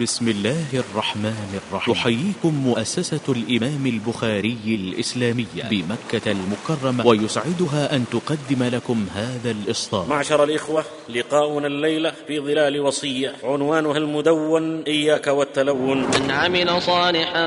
بسم الله الرحمن الرحيم. تحييكم مؤسسة الإمام البخاري الإسلامية بمكة المكرمة ويسعدها أن تقدم لكم هذا الإصدار. معشر الإخوة لقاؤنا الليلة في ظلال وصية. عنوانها المدون إياك والتلون. من عمل صالحا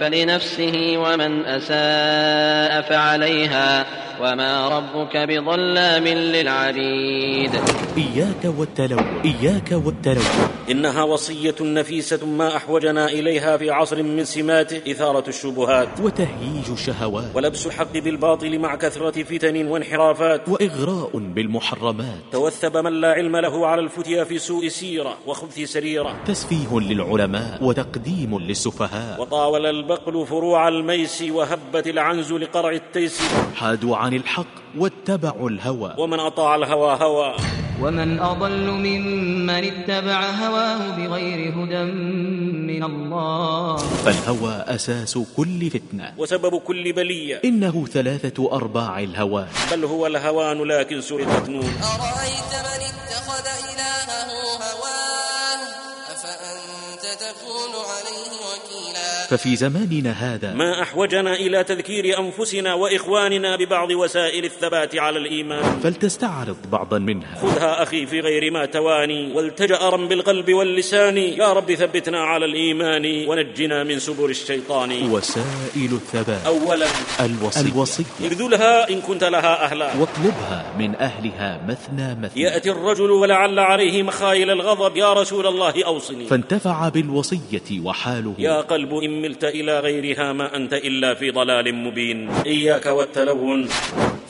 فلنفسه ومن أساء فعليها وما ربك بظلام للعبيد. إياك والتلون إياك والتلون. إنها وصية نفيسة ما أحوجنا إليها في عصر من سماته إثارة الشبهات. وتهييج الشهوات ولبس الحق بالباطل مع كثرة فتن وانحرافات. وإغراء بالمحرمات. توثب من لا علم له على الفتيا في سوء سيرة وخبث سريرة. تسفيه للعلماء وتقديم للسفهاء. وطاول البقل فروع الميس وهبت العنز لقرع التيس. حادوا عن الحق واتبعوا الهوى. ومن أطاع الهوى هوى. ومن أضل ممن اتبع هواه بغير هدى من الله. فالهوى أساس كل فتنة. وسبب كل بلية. إنه ثلاثة أرباع الهوان بل هو الهوان لكن سرقت نون. أرأيت من اتخذ إلهه هواه؟ أفأنت تكون ففي زماننا هذا. ما أحوجنا إلى تذكير أنفسنا وإخواننا ببعض وسائل الثبات على الإيمان. فلتستعرض بعضا منها. خذها أخي في غير ما تواني. والتجأرا بالقلب واللسان. يا رب ثبتنا على الإيمان ونجنا من سبل الشيطان. وسائل الثبات. أولا الوصية, الوصية. ابذلها إن كنت لها أهلا. واطلبها من أهلها مثنى مثنى. يأتي الرجل ولعل عليه مخايل الغضب. يا رسول الله أوصني. فانتفع بالوصية وحاله. يا قلب إن ملت إلى غيرها ما أنت إلا في ضلال مبين. إياك والتلون.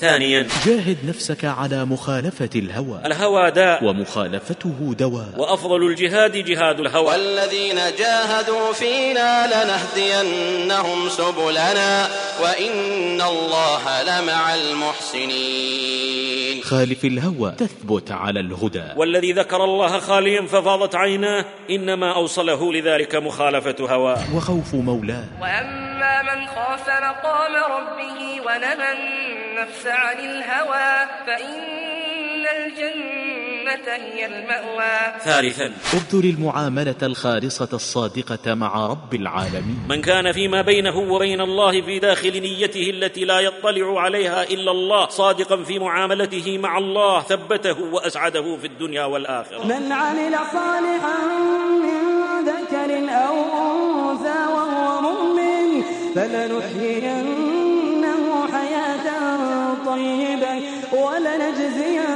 ثانيا. جاهد نفسك على مخالفة الهوى. الهوى داء. ومخالفته دواء. وأفضل الجهاد جهاد الهوى. والذين جاهدوا فينا لنهدينهم سبلنا وإن الله لمع المحسنين. خالف الهوى تثبت على الهدى. والذي ذكر الله خاليا ففاضت عيناه إنما أوصله لذلك مخالفة هواه وخوف مولاه. وأما من خاف مقام ربه ونهى النفس عن الهوى فإن الجنة هي المأوى. ثالثا. ابذل المعاملة الخالصة الصادقة مع رب العالمين. من كان فيما بينه وبين الله في داخل نيته التي لا يطلع عليها إلا الله صادقا في معاملته مع الله ثبته وأسعده في الدنيا والآخرة. من عمل صالحا من ذكر أو أنثى وهو مؤمن فلنحيينه حياة طيبة ولنجزينهم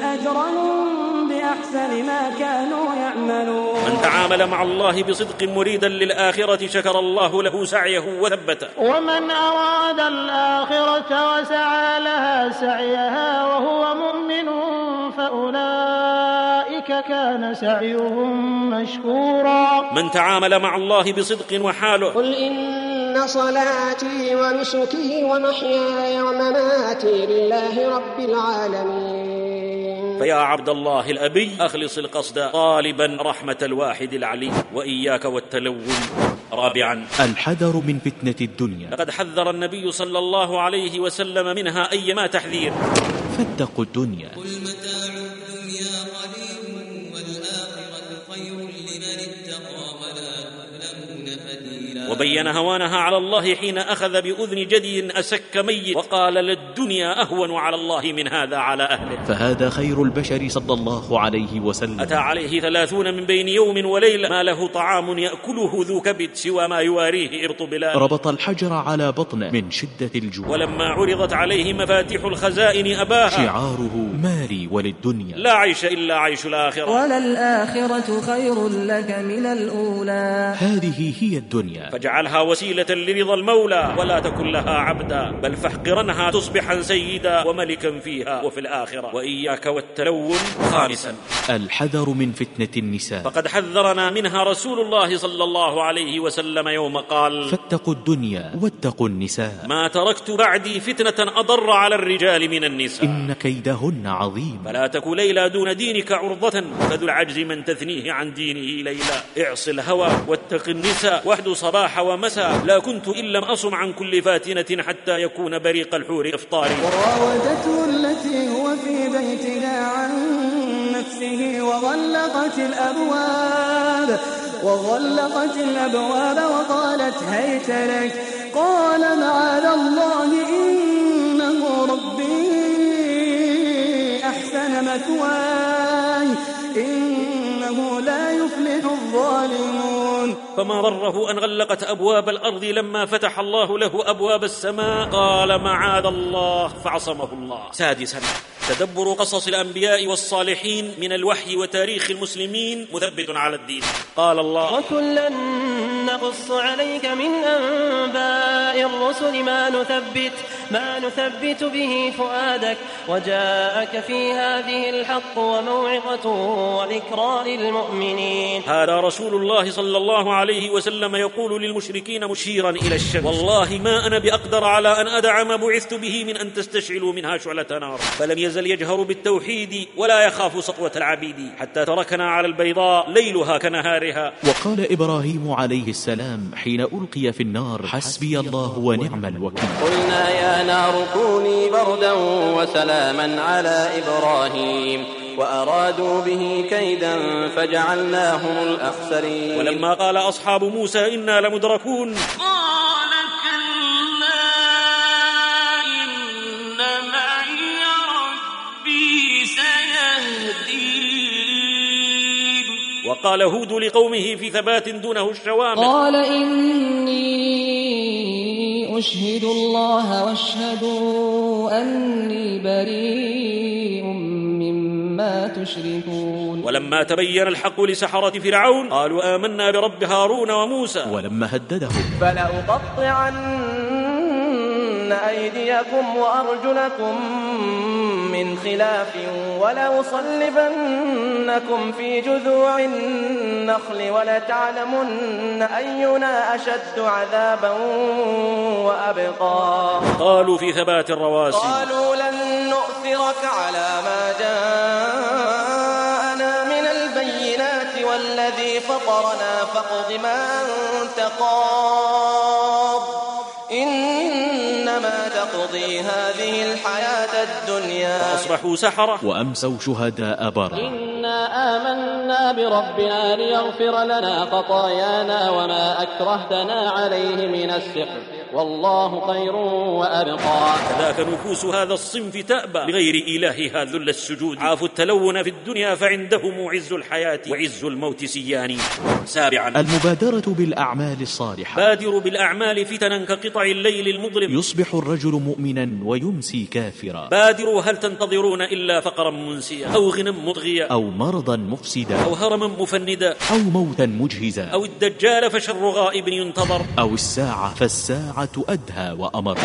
أجرهم بأحسن ما كانوا يعملون. من تعامل مع الله بصدق مريدا للآخرة شكر الله له سعيه وثبته. ومن أراد الآخرة وسعى لها سعيها وهو مؤمن فأولئك كان سعيهم مشكورا. من تعامل مع الله بصدق وحاله. قل إن صلاتي ونسكي ومحياي ومماتي لله رب العالمين. فيا عبد الله الأبي أخلص القصد طالبا رحمة الواحد العلي وإياك والتلون رابعا. الحذر من فتنة الدنيا. لقد حذر النبي صلى الله عليه وسلم منها أيما تحذير. فاتقوا الدنيا. قل متاع وبين هوانها على الله حين أخذ بأذن جدي أسك ميت وقال للدنيا أهون على الله من هذا على أهله. فهذا خير البشر صلى الله عليه وسلم. أتى عليه ثلاثون من بين يوم وليلة. ما له طعام يأكله ذو كبد سوى ما يواريه إبط بلال. ربط الحجر على بطنه من شدة الجوع. ولما عرضت عليه مفاتيح الخزائن أباها. شعاره مالي وللدنيا. لا عيش إلا عيش الآخرة. وللآخرة خير لك من الأولى. هذه هي الدنيا. فاجعلها وسيلة لرضا المولى ولا تكن لها عبدا بل فاحقرنها تصبحا سيدا وملكا فيها وفي الآخرة. وإياك والتلون خامسا الحذر من فتنة النساء. فقد حذرنا منها رسول الله صلى الله عليه وسلم يوم قال فاتقوا الدنيا واتقوا النساء. ما تركت بعدي فتنة أضر على الرجال من النساء. إن كيدهن عظيم. فلا تك ليلى دون دينك عرضة فذو العجز من تثنيه عن دينه ليلى. اعص الهوى واتق النساء واحد ومساء. لا كنت إن لم أصم عن كل فاتنة حتى يكون بريق الحور إفطاري. وراودته التي هو في بيتها عن نفسه وغلقت الأبواب وغلقت الأبواب وقالت هيت لك. قال معاذ الله إنه ربي أحسن مثواي إنه لا يفلح الظالمون. فما ضره أن غلقت أبواب الأرض لما فتح الله له أبواب السماء. قال معاذ الله فعصمه الله. سادسا تدبر قصص الأنبياء والصالحين من الوحي وتاريخ المسلمين مثبت على الدين. قال الله. وكلا نقص عليك من أنباء الرسل ما نثبت ما نثبت به فؤادك. وجاءك في هذه الحق وموعظة وذكرى للمؤمنين. هذا رسول الله صلى الله عليه وسلم يقول للمشركين مشيرا إلى الشمس. والله ما أنا بأقدر على أن ادع ما بعثت به من أن تستشعلوا منها شعلة نار. فلم يزل يجهر بالتوحيد ولا يخاف سطوه العبيد. حتى تركنا على البيضاء ليلها كنهارها. وقال إبراهيم عليه السلام حين ألقي في النار حسبي الله ونعم الوكيل. قلنا يا نار كوني بردا وسلاما على إبراهيم. وأرادوا به كيدا فجعلناهم الأخسرين. ولما قال أصحاب موسى إنا لمدركون. قال كلا إن معي ربي سيهدين. وقال هود لقومه في ثبات دونه الشوامخ. قال إني أشهد الله واشهدوا أني بريء مما تشركون. ولما تبين الحق لسحرة فرعون قالوا آمنا برب هارون وموسى. ولما هددهم فلأقطعن أيديكم وأرجلكم من خلاف ولأصلبنكم في جذوع النخل ولتعلمن أينا أشد عذابا وأبقى. قالوا في ثبات الرواسي. قالوا لن نؤثرك على ما جاءنا من البينات والذي فطرنا فاقض ما أنت قاض. إنما تقضي هذه الحياة الدنيا. فأصبحوا سحرة. وأمسوا شهداء برا. إنا آمنا بربنا ليغفر لنا خطايانا وما أكرهتنا عليه من السحر. والله خير وأبقى. ذاك نفوس هذا الصنف تأبى. لغير إلهها ذل السجود. عافوا التلون في الدنيا فعندهم عز الحياة وعز الموت سيان. سابعا. المبادرة بالأعمال الصالحة. بادروا بالأعمال فتنا كقطع الليل المظلم. يصبح الرجل مؤمنا ويمسي كافرا. بادروا هل تنتظرون إلا فقرا منسيا؟ أو غنى مطغيا؟ أو مرضا مفسدا. أو هرما مفندا؟ أو موتا مجهزا. أو الدجال فشر غائب ينتظر؟ أو الساعة فالساعة أدهى وأمر.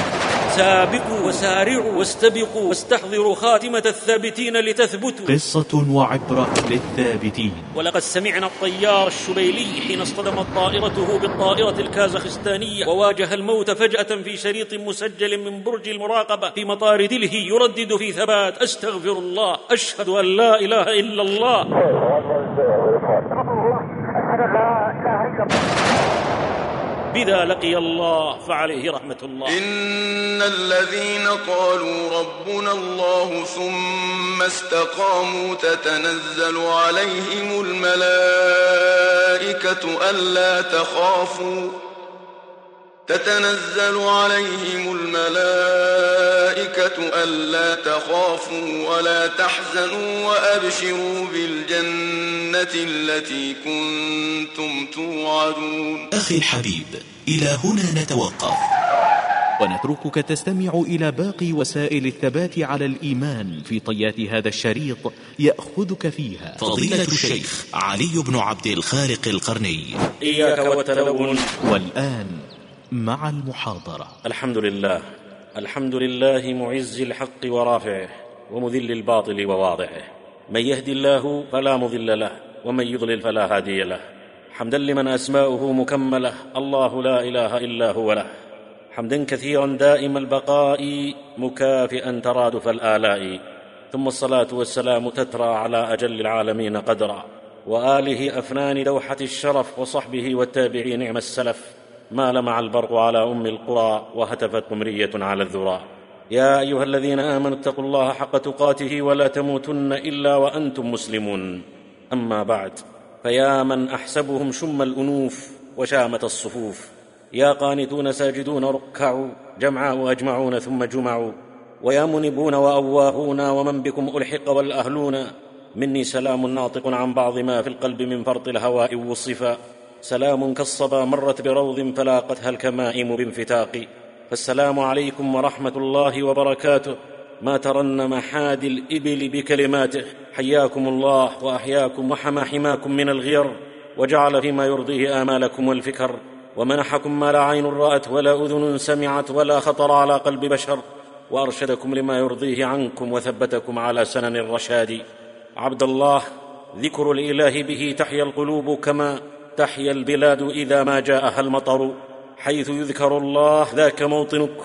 سابقوا وسارعوا واستبقوا واستحضروا خاتمة الثابتين لتثبتوا. قصة وعبرة للثابتين. ولقد سمعنا الطيار الشبيلي حين اصطدمت طائرته بالطائرة الكازاخستانية. وواجه الموت فجأة في شريط مسجل من برج المراقبة في مطار دلهي يردد في ثبات أستغفر الله. أشهد أن لا إله إلا الله. بذا لقي الله فعليه رحمة الله. إن الذين قالوا ربنا الله ثم استقاموا تتنزل عليهم الملائكة ألا تخافوا تتنزل عليهم الملائكة ألا تخافوا ولا تحزنوا وأبشروا بالجنة التي كنتم توعدون. أخي الحبيب إلى هنا نتوقف. ونتركك تستمع إلى باقي وسائل الثبات على الإيمان في طيات هذا الشريط يأخذك فيها. فضيلة الشيخ علي بن عبد الخالق القرني. إياك والتلون والآن مع المحاضرة. الحمد لله. الحمد لله معز الحق ورافعه ومذل الباطل وواضعه. من يهد الله فلا مضل له ومن يضلل فلا هادي له. حمدا لمن أسماؤه مكملة الله لا إله إلا هو له. حمدا كثيرا دائم البقاء مكافئا ترادف الآلاء. ثم الصلاة والسلام تترى على أجل العالمين قدرا. وآله أفنان دوحة الشرف وصحبه والتابعين نعم السلف. ما لمع البرق على أم القرى وهتفت قمريه على الذرى. يا أيها الذين آمنوا اتقوا الله حق تقاته ولا تموتن إلا وأنتم مسلمون. أما بعد فيا من أحسبهم شم الأنوف وشامه الصفوف. يا قانتون ساجدون ركعوا جمعا واجمعون ثم جمعوا. ويا منبون وأواهون ومن بكم ألحق والأهلون. مني سلام ناطق عن بعض ما في القلب من فرط الهواء وصفا. سلام كالصبا مرت بروض فلاقتها الكمائم بانفتاق. فالسلام عليكم ورحمة الله وبركاته. ما ترنم حادي الإبل بكلماته. حياكم الله وأحياكم وحمى حماكم من الغير. وجعل فيما يرضيه آمالكم والفكر. ومنحكم ما لا عين رأت ولا أذن سمعت ولا خطر على قلب بشر. وأرشدكم لما يرضيه عنكم وثبتكم على سنن الرشاد. عبد الله ذكر الإله به تحيا القلوب كما تحيا البلاد إذا ما جاءها المطر حيث يذكر الله ذاك موطنك.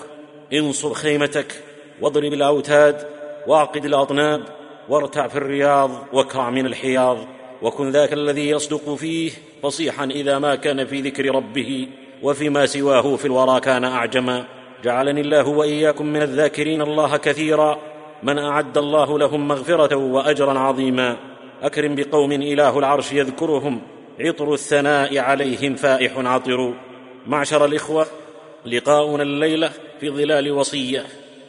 انصر خيمتك واضرب الأوتاد واعقد الأطناب وارتع في الرياض واكرع من الحياض. وكن ذاك الذي يصدق فيه فصيحا إذا ما كان في ذكر ربه وفيما سواه في الورى كان أعجما. جعلني الله وإياكم من الذاكرين الله كثيرا. من أعد الله لهم مغفرة وأجرا عظيما. أكرم بقوم إله العرش يذكرهم. عطر الثناء عليهم فائح عطر. معشر الإخوة لقاؤنا الليلة في ظلال وصية.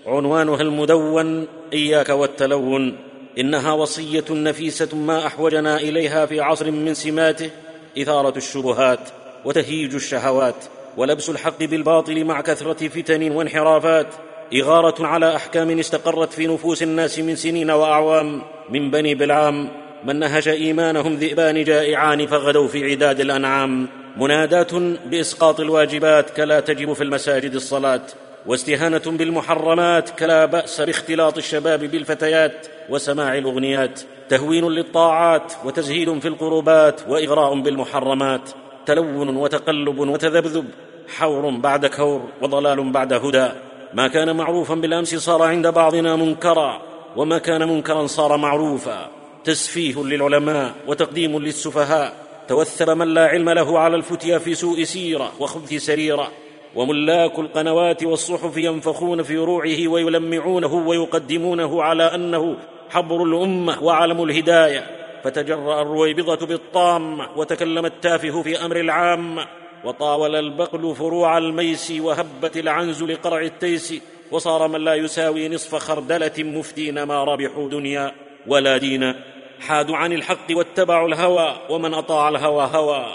عنوانها المدون إياك والتلون. إنها وصية نفيسة ما أحوجنا إليها في عصر من سماته. إثارة الشبهات وتهيج الشهوات. ولبس الحق بالباطل مع كثرة فتن وانحرافات. إغارة على أحكام استقرت في نفوس الناس من سنين وأعوام. من بني بلعام من نهش إيمانهم ذئبان جائعان فغدوا في عداد الأنعام منادات بإسقاط الواجبات كلا تجب في المساجد الصلاة واستهانة بالمحرمات كلا بأس باختلاط الشباب بالفتيات وسماع الأغنيات تهوين للطاعات وتزهيد في القربات وإغراء بالمحرمات تلون وتقلب وتذبذب حور بعد كور وضلال بعد هدى. ما كان معروفا بالأمس صار عند بعضنا منكرا وما كان منكرا صار معروفا. تسفيه للعلماء وتقديم للسفهاء. توثب من لا علم له على الفتيا في سوء سيرة وخبث سريرة. وملاك القنوات والصحف ينفخون في روعه ويلمعونه ويقدمونه على أنه حبر الأمة وعلم الهداية. فتجرأ الرويبضة بالطام وتكلم التافه في أمر العام. وطاول البقل فروع الميس وهبت العنز لقرع التيس. وصار من لا يساوي نصف خردلة مفتين ما ربحوا دنيا. ولا دينا حادوا عن الحق واتبعوا الهوى ومن أطاع الهوى هوى.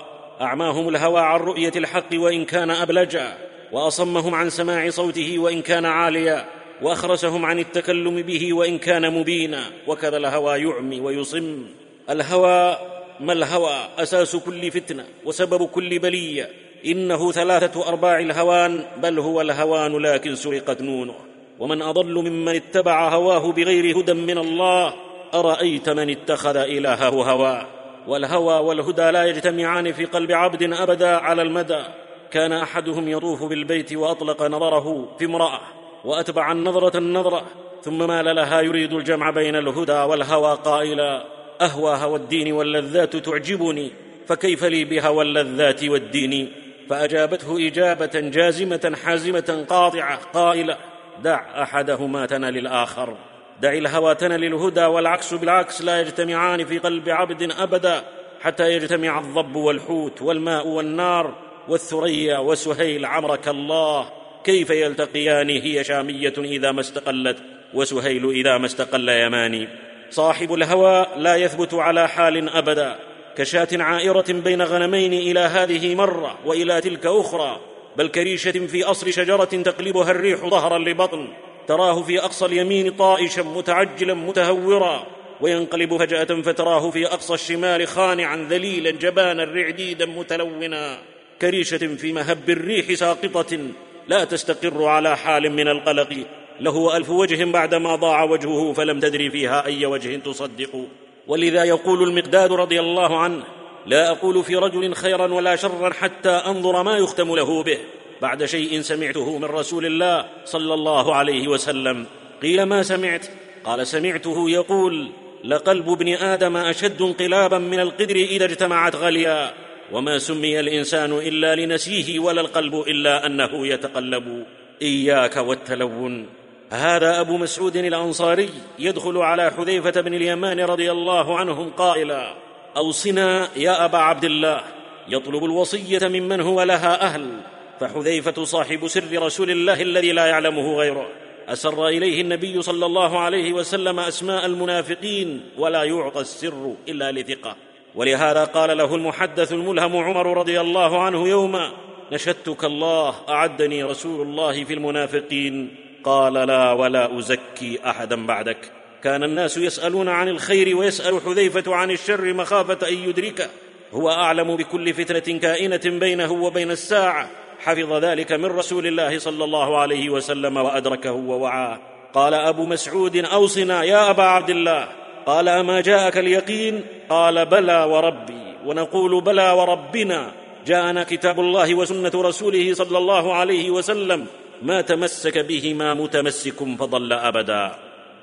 أعماهم الهوى عن رؤية الحق وإن كان أبلجا. وأصمهم عن سماع صوته وإن كان عاليا. وأخرسهم عن التكلم به وإن كان مبينا. وكذا الهوى يعمي ويصم. الهوى ما الهوى؟ أساس كل فتنة وسبب كل بلية. إنه ثلاثة أرباع الهوان بل هو الهوان لكن سرقت نونه. ومن أضل ممن اتبع هواه بغير هدى من الله ارايت من اتخذ إلهه هواه والهوى والهدى لا يجتمعان في قلب عبد أبدا على المدى. كان أحدهم يطوف بالبيت وأطلق نظره في امرأة وأتبع النظرة النظرة ثم مال لها يريد الجمع بين الهدى والهوى قائلا أهوى هوى الدين واللذات تعجبني فكيف لي بهوى اللذات والدين؟ فأجابته إجابة جازمة حازمة قاطعة قائلة دع أحدهما تنل الآخر. دع الهوى تنل الهدى والعكس بالعكس لا يجتمعان في قلب عبد أبدا حتى يجتمع الضب والحوت والماء والنار والثريا وسهيل عمرك الله. كيف يلتقيان؟ هي شامية إذا ما استقلت وسهيل إذا ما استقل يماني. صاحب الهوى لا يثبت على حال أبدا كشاة عائرة بين غنمين إلى هذه مرة وإلى تلك أخرى. بل كريشة في أصل شجرة تقلبها الريح ظهرا لبطن. تراه في أقصى اليمين طائشا متعجلا متهورا وينقلب فجأة فتراه في أقصى الشمال خانعا ذليلا جبانا رعديدا متلونا. كريشة في مهب الريح ساقطة لا تستقر على حال من القلق. له ألف وجه بعدما ضاع وجهه فلم تدري فيها أي وجه تصدق. ولذا يقول المقداد رضي الله عنه لا أقول في رجل خيرا ولا شرا حتى أنظر ما يختم له به. بعد شيء سمعته من رسول الله صلى الله عليه وسلم. قيل ما سمعت؟ قال سمعته يقول لقلب ابن آدم أشد انقلابا من القدر إذا اجتمعت غليا. وما سمي الإنسان إلا لنسيه ولا القلب إلا أنه يتقلب. إياك والتلون. هذا أبو مسعود الأنصاري يدخل على حذيفة بن اليمان رضي الله عنهم قائلا أوصنا يا أبا عبد الله يطلب الوصية ممن هو لها أهل. فحذيفة صاحب سر رسول الله الذي لا يعلمه غيره. أسر إليه النبي صلى الله عليه وسلم أسماء المنافقين ولا يعطى السر إلا لثقة. ولهذا قال له المحدث الملهم عمر رضي الله عنه يوما نشدتك الله أعدني رسول الله في المنافقين. قال لا ولا أزكي أحدا بعدك. كان الناس يسألون عن الخير ويسأل حذيفة عن الشر مخافة أن يدركه. هو أعلم بكل فتنة كائنة بينه وبين الساعة. حفظ ذلك من رسول الله صلى الله عليه وسلم وأدركه ووعاه. قال أبو مسعود أوصنا يا أبا عبد الله. قال أما جاءك اليقين؟ قال بلى وربي. ونقول بلى وربنا. جاءنا كتاب الله وسنة رسوله صلى الله عليه وسلم. ما تمسك بهما متمسك فضل أبدا.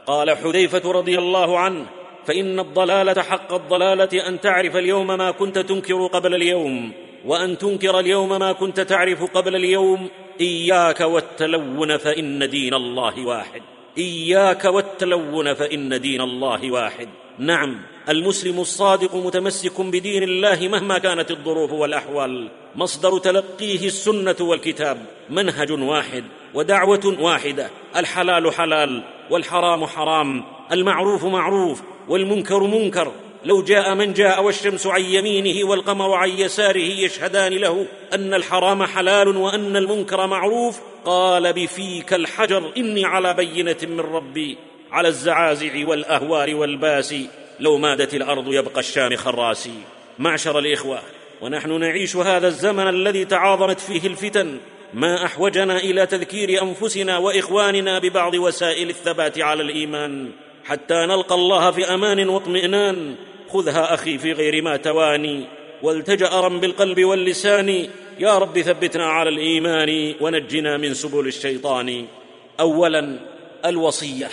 قال حذيفة رضي الله عنه فإن الضلالة حق الضلالة أن تعرف اليوم ما كنت تنكر قبل اليوم. وأن تنكر اليوم ما كنت تعرف قبل اليوم إياك والتلون فإن دين الله واحد. إياك والتلون فإن دين الله واحد. نعم المسلم الصادق متمسك بدين الله مهما كانت الظروف والأحوال. مصدر تلقيه السنة والكتاب. منهج واحد ودعوة واحدة. الحلال حلال والحرام حرام. المعروف معروف والمنكر منكر. لو جاء من جاء والشمس عن يمينه والقمر عن يساره يشهدان له أن الحرام حلال وأن المنكر معروف قال بفيك الحجر إني على بينة من ربي على الزعازع والأهوار والباسي لو مادت الأرض يبقى الشام خراسي. معشر الإخوة ونحن نعيش هذا الزمن الذي تعاظمت فيه الفتن. ما أحوجنا إلى تذكير أنفسنا وإخواننا ببعض وسائل الثبات على الإيمان حتى نلقى الله في أمان واطمئنان. خذها أخي في غير ما تواني. والتجأ بالقلب واللسان. يا رب ثبتنا على الإيمان ونجنا من سبل الشيطان. اولا الوصية.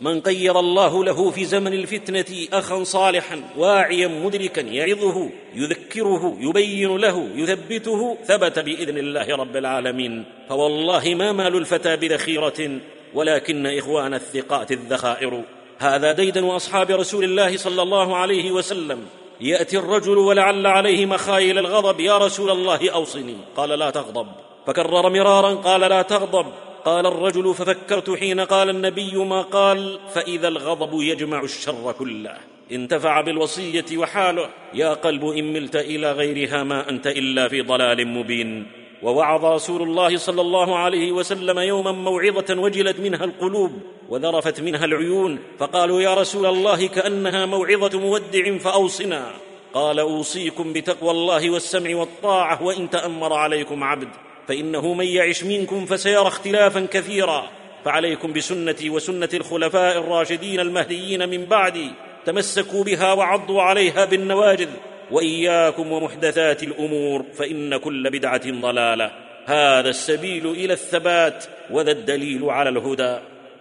من قير الله له في زمن الفتنة اخا صالحا واعيا مدركا يعظه يذكره يبين له يثبته ثبت بإذن الله رب العالمين. فوالله ما مال الفتى بذخيرة ولكن إخوان الثقات الذخائر. هذا ديدن اصحاب رسول الله صلى الله عليه وسلم. يأتي الرجل ولعل عليه مخايل الغضب. يا رسول الله أوصني. قال لا تغضب. فكرر مرارا قال لا تغضب. قال الرجل ففكرت حين قال النبي ما قال فإذا الغضب يجمع الشر كله. انتفع بالوصية وحاله. يا قلب إن ملت إلى غيرها ما أنت إلا في ضلال مبين. ووعظ رسول الله صلى الله عليه وسلم يوما موعظة وجلت منها القلوب وذرفت منها العيون فقالوا يا رسول الله كأنها موعظة مودع فأوصنا. قال أوصيكم بتقوى الله والسمع والطاعة وإن تأمر عليكم عبد فإنه من يعش منكم فسيرى اختلافا كثيرا. فعليكم بسنتي وسنة الخلفاء الراشدين المهديين من بعدي تمسكوا بها وعضوا عليها بالنواجذ. وإياكم ومحدثات الأمور فإن كل بدعة ضلالة. هذا السبيل إلى الثبات وذا الدليل على الهدى.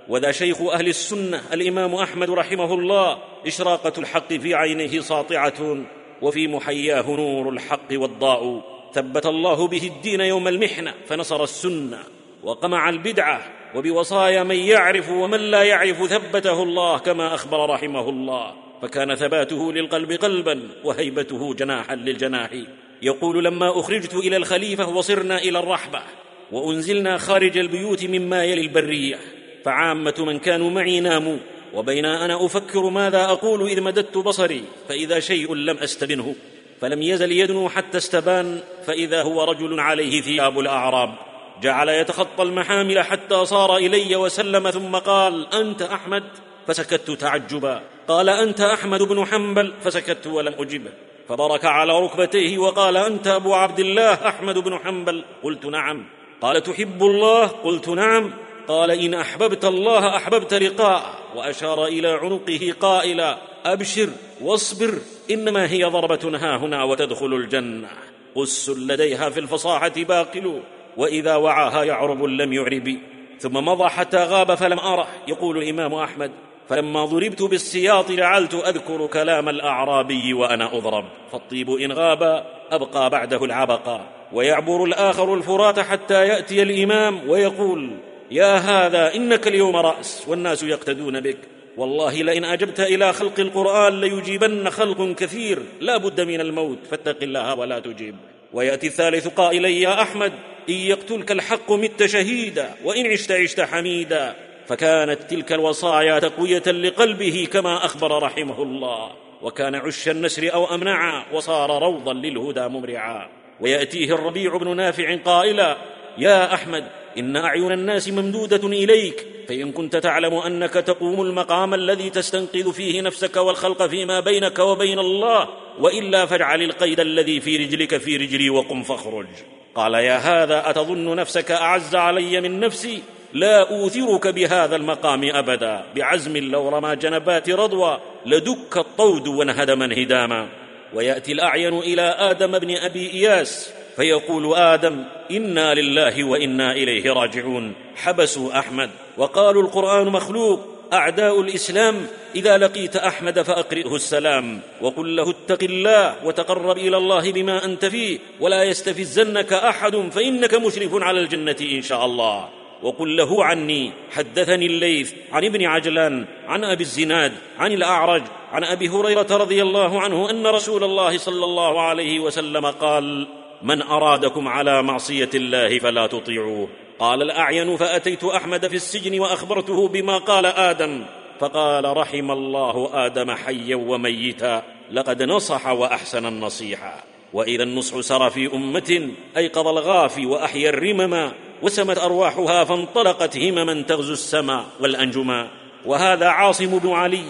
وذا شيخ أهل السنة الإمام أحمد رحمه الله إشراقة الحق في عينه ساطعة وفي محياه نور الحق والضاء. ثبت الله به الدين يوم المحنة فنصر السنة. وقمع البدعة وبوصايا من يعرف ومن لا يعرف ثبته الله كما أخبر رحمه الله. فكان ثباته للقلب قلبا وهيبته جناحا للجناح. يقول لما أخرجت إلى الخليفة وصرنا إلى الرحبة وأنزلنا خارج البيوت مما يلي البرية فعامة من كانوا معي ناموا وبين أنا أفكر ماذا أقول إذ مددت بصري فإذا شيء لم استبنه فلم يزل يدنو حتى استبان فإذا هو رجل عليه ثياب الأعراب. جعل يتخطى المحامل حتى صار إلي وسلم ثم قال أنت أحمد؟ فسكت تعجبا. قال أنت أحمد بن حنبل؟ فسكت ولم اجبه فبرك على ركبتيه وقال أنت أبو عبد الله أحمد بن حنبل؟ قلت نعم. قال تحب الله؟ قلت نعم. قال إن أحببت الله أحببت لقاء وأشار إلى عنقه قائلا أبشر واصبر إنما هي ضربة ها هنا وتدخل الجنة. قس لديها في الفصاحة باقل وإذا وعاها يعرب لم يعرب. ثم مضى حتى غاب فلم أره. يقول الإمام أحمد فلما ضربت بالسياط جعلت أذكر كلام الأعرابي وأنا أضرب. فالطيب إن غاب أبقى بعده العبقى ويعبر الآخر الفرات حتى يأتي الإمام ويقول يا هذا إنك اليوم رأس والناس يقتدون بك. والله لئن أجبت إلى خلق القرآن ليجيبن خلق كثير لا بد من الموت فاتق الله ولا تجيب. ويأتي الثالث قائلا يا أحمد إن يقتلك الحق مت شهيدا وإن عشت عشت حميدا. فكانت تلك الوصايا تقوية لقلبه كما أخبر رحمه الله. وكان عش النسر أو أمنعا وصار روضا للهدى ممرعا. ويأتيه الربيع بن نافع قائلا يا أحمد إن أعين الناس ممدودة إليك. فإن كنت تعلم أنك تقوم المقام الذي تستنقذ فيه نفسك والخلق فيما بينك وبين الله وإلا فاجعل القيد الذي في رجلك في رجلي وقم فاخرج. قال يا هذا أتظن نفسك أعز علي من نفسي؟ لا أوثرك بهذا المقام أبدا. بعزم لو رمى جنبات رضوى لدك الطود وانهدم انهداما. ويأتي الأعين إلى آدم بن أبي إياس فيقول آدم إنا لله وإنا إليه راجعون. حبسوا أحمد. وقالوا القرآن مخلوق أعداء الإسلام إذا لقيت أحمد فأقرئه السلام. وقل له اتق الله وتقرب إلى الله بما أنت فيه ولا يستفزنك أحد فإنك مشرف على الجنة إن شاء الله. وقل له عني حدثني الليث عن ابن عجلان عن أبي الزناد عن الأعرج عن أبي هريرة رضي الله عنه أن رسول الله صلى الله عليه وسلم قال من أرادكم على معصية الله فلا تطيعوه. قال الأعين فأتيت أحمد في السجن وأخبرته بما قال آدم. فقال رحم الله آدم حيا وميتا لقد نصح وأحسن النصيحة. وإذا النصح سر في أمة أيقظ الغافي وأحيا الرمما وسمت أرواحها فانطلقت همما تغزو السماء والانجما وهذا عاصم بن علي.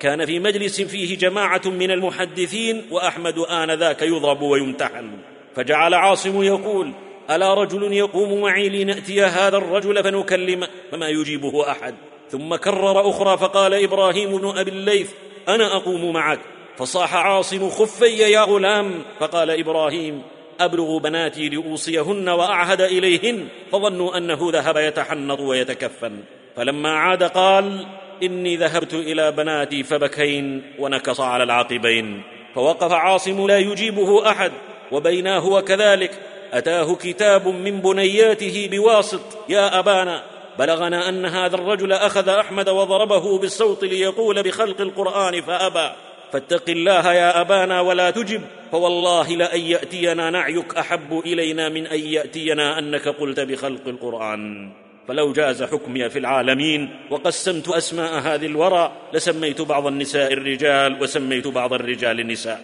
كان في مجلس فيه جماعة من المحدثين وأحمد انذاك يضرب ويمتحن. فجعل عاصم يقول ألا رجل يقوم معي لنأتي هذا الرجل فنكلمه فما يجيبه أحد. ثم كرر أخرى فقال إبراهيم بن أبي الليث أنا أقوم معك. فصاح عاصم خفي يا غلام. فقال إبراهيم أبلغ بناتي لأوصيهن وأعهد إليهن فظنوا أنه ذهب يتحنط ويتكفن. فلما عاد قال إني ذهبت إلى بناتي فبكين ونكص على العقبين فوقف عاصم لا يجيبه أحد وبيناه وكذلك أتاه كتاب من بنياته بواسط يا أبانا بلغنا أن هذا الرجل أخذ أحمد وضربه بالصوت ليقول بخلق القرآن فأبى. فاتق الله يا أبانا ولا تجب. فوالله لأن يأتينا نعيك أحب إلينا من أن يأتينا أنك قلت بخلق القرآن. فلو جاز حكمي في العالمين وقسمت أسماء هذه الورى لسميت بعض النساء الرجال وسميت بعض الرجال النساء.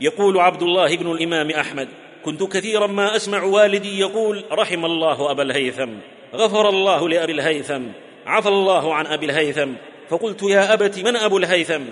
يقول عبد الله بن الإمام أحمد كنت كثيرا ما أسمع والدي يقول رحم الله أبا الهيثم غفر الله لأبي الهيثم عفى الله عن أبي الهيثم فقلت يا أبت من أبو الهيثم؟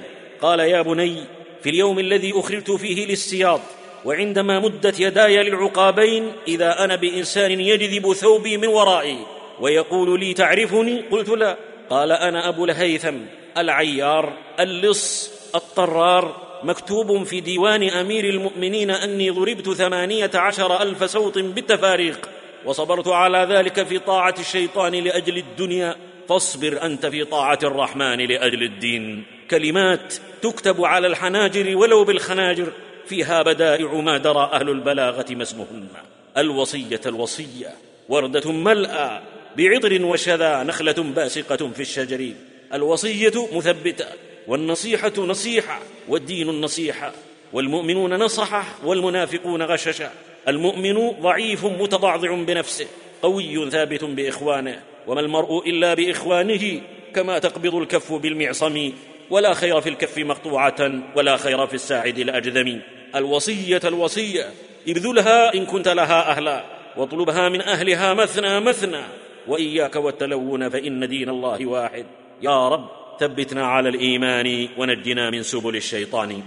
قال يا بني في اليوم الذي أخرجت فيه للسياط وعندما مدت يداي للعقابين إذا أنا بإنسان يجذب ثوبي من ورائي ويقول لي تعرفني؟ قلت لا. قال أنا أبو الهيثم العيار اللص الطرار مكتوب في ديوان أمير المؤمنين أني ضربت ثمانية عشر ألف صوت بالتفاريق وصبرت على ذلك في طاعة الشيطان لأجل الدنيا فاصبر أنت في طاعة الرحمن لأجل الدين. كلمات تكتب على الحناجر ولو بالخناجر فيها بدائع ما درى أهل البلاغة ما اسمهن. الوصية الوصية وردة ملأى بعطر وشذا نخلة باسقة في الشجر. الوصية مثبتة والنصيحة نصيحة والدين النصيحة. والمؤمنون نصحة والمنافقون غششة. المؤمن ضعيف متضعضع بنفسه قوي ثابت بإخوانه. وما المرء إلا بإخوانه كما تقبض الكف بالمعصم. ولا خير في الكف مقطوعة ولا خير في الساعد الأجذم. الوصية الوصية ابذلها إن كنت لها أهلا واطلبها من أهلها مثنى مثنى. وإياك والتلون فإن دين الله واحد. يا رب ثبتنا على الإيمان ونجنا من سبل الشيطان.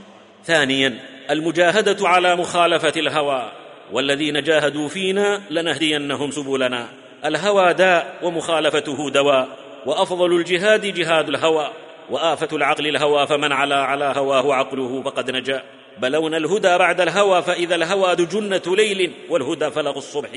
ثانيا المجاهدة على مخالفة الهوى. والذين جاهدوا فينا لنهدينهم سبلنا. الهوى داء ومخالفته دواء. وأفضل الجهاد جهاد الهوى. وآفة العقل الهوى فمن علا على هواه عقله فقد نجا. بلونا الهدى بعد الهوى فإذا الهوى دجنه ليل والهدى فلغ الصبح.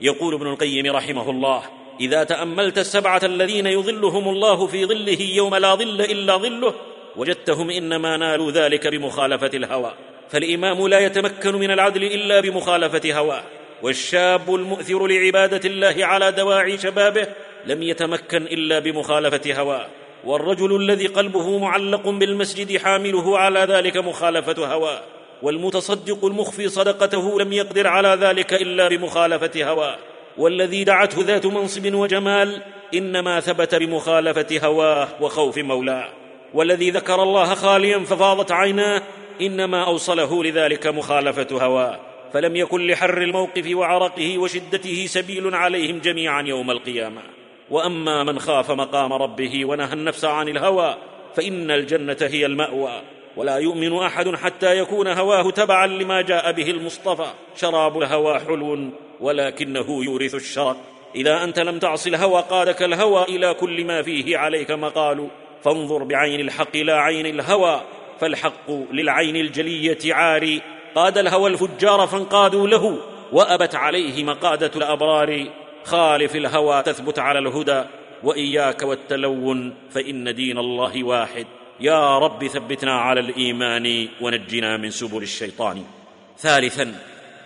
يقول ابن القيم رحمه الله إذا تأملت السبعة الذين يظلهم الله في ظله يوم لا ظل إلا ظله وجدتهم إنما نالوا ذلك بمخالفة الهوى. فالإمام لا يتمكن من العدل إلا بمخالفة هواه. والشاب المؤثر لعبادة الله على دواعي شبابه لم يتمكن إلا بمخالفة هواه. والرجل الذي قلبه معلق بالمسجد حامله على ذلك مخالفة هواه والمتصدق المخفي صدقته لم يقدر على ذلك إلا بمخالفة هواه والذي دعته ذات منصب وجمال إنما ثبت بمخالفة هواه وخوف مولاه والذي ذكر الله خاليا ففاضت عيناه إنما أوصله لذلك مخالفة هواه فلم يكن لحر الموقف وعرقه وشدته سبيل عليهم جميعا يوم القيامة. وأما من خاف مقام ربه ونهى النفس عن الهوى فإن الجنة هي المأوى. ولا يؤمن أحد حتى يكون هواه تبعا لما جاء به المصطفى. شراب الهوى حلو ولكنه يورث الشرق إذا أنت لم تعص الهوى قادك الهوى إلى كل ما فيه عليك مقال. فانظر بعين الحق لا عين الهوى فالحق للعين الجلية عاري. قاد الهوى الفجار فانقادوا له وأبت عليه مقادة الأبرار. خالف الهوى تثبت على الهدى وإياك والتلون فإن دين الله واحد. يا رب ثبتنا على الإيمان ونجنا من سبل الشيطان. ثالثا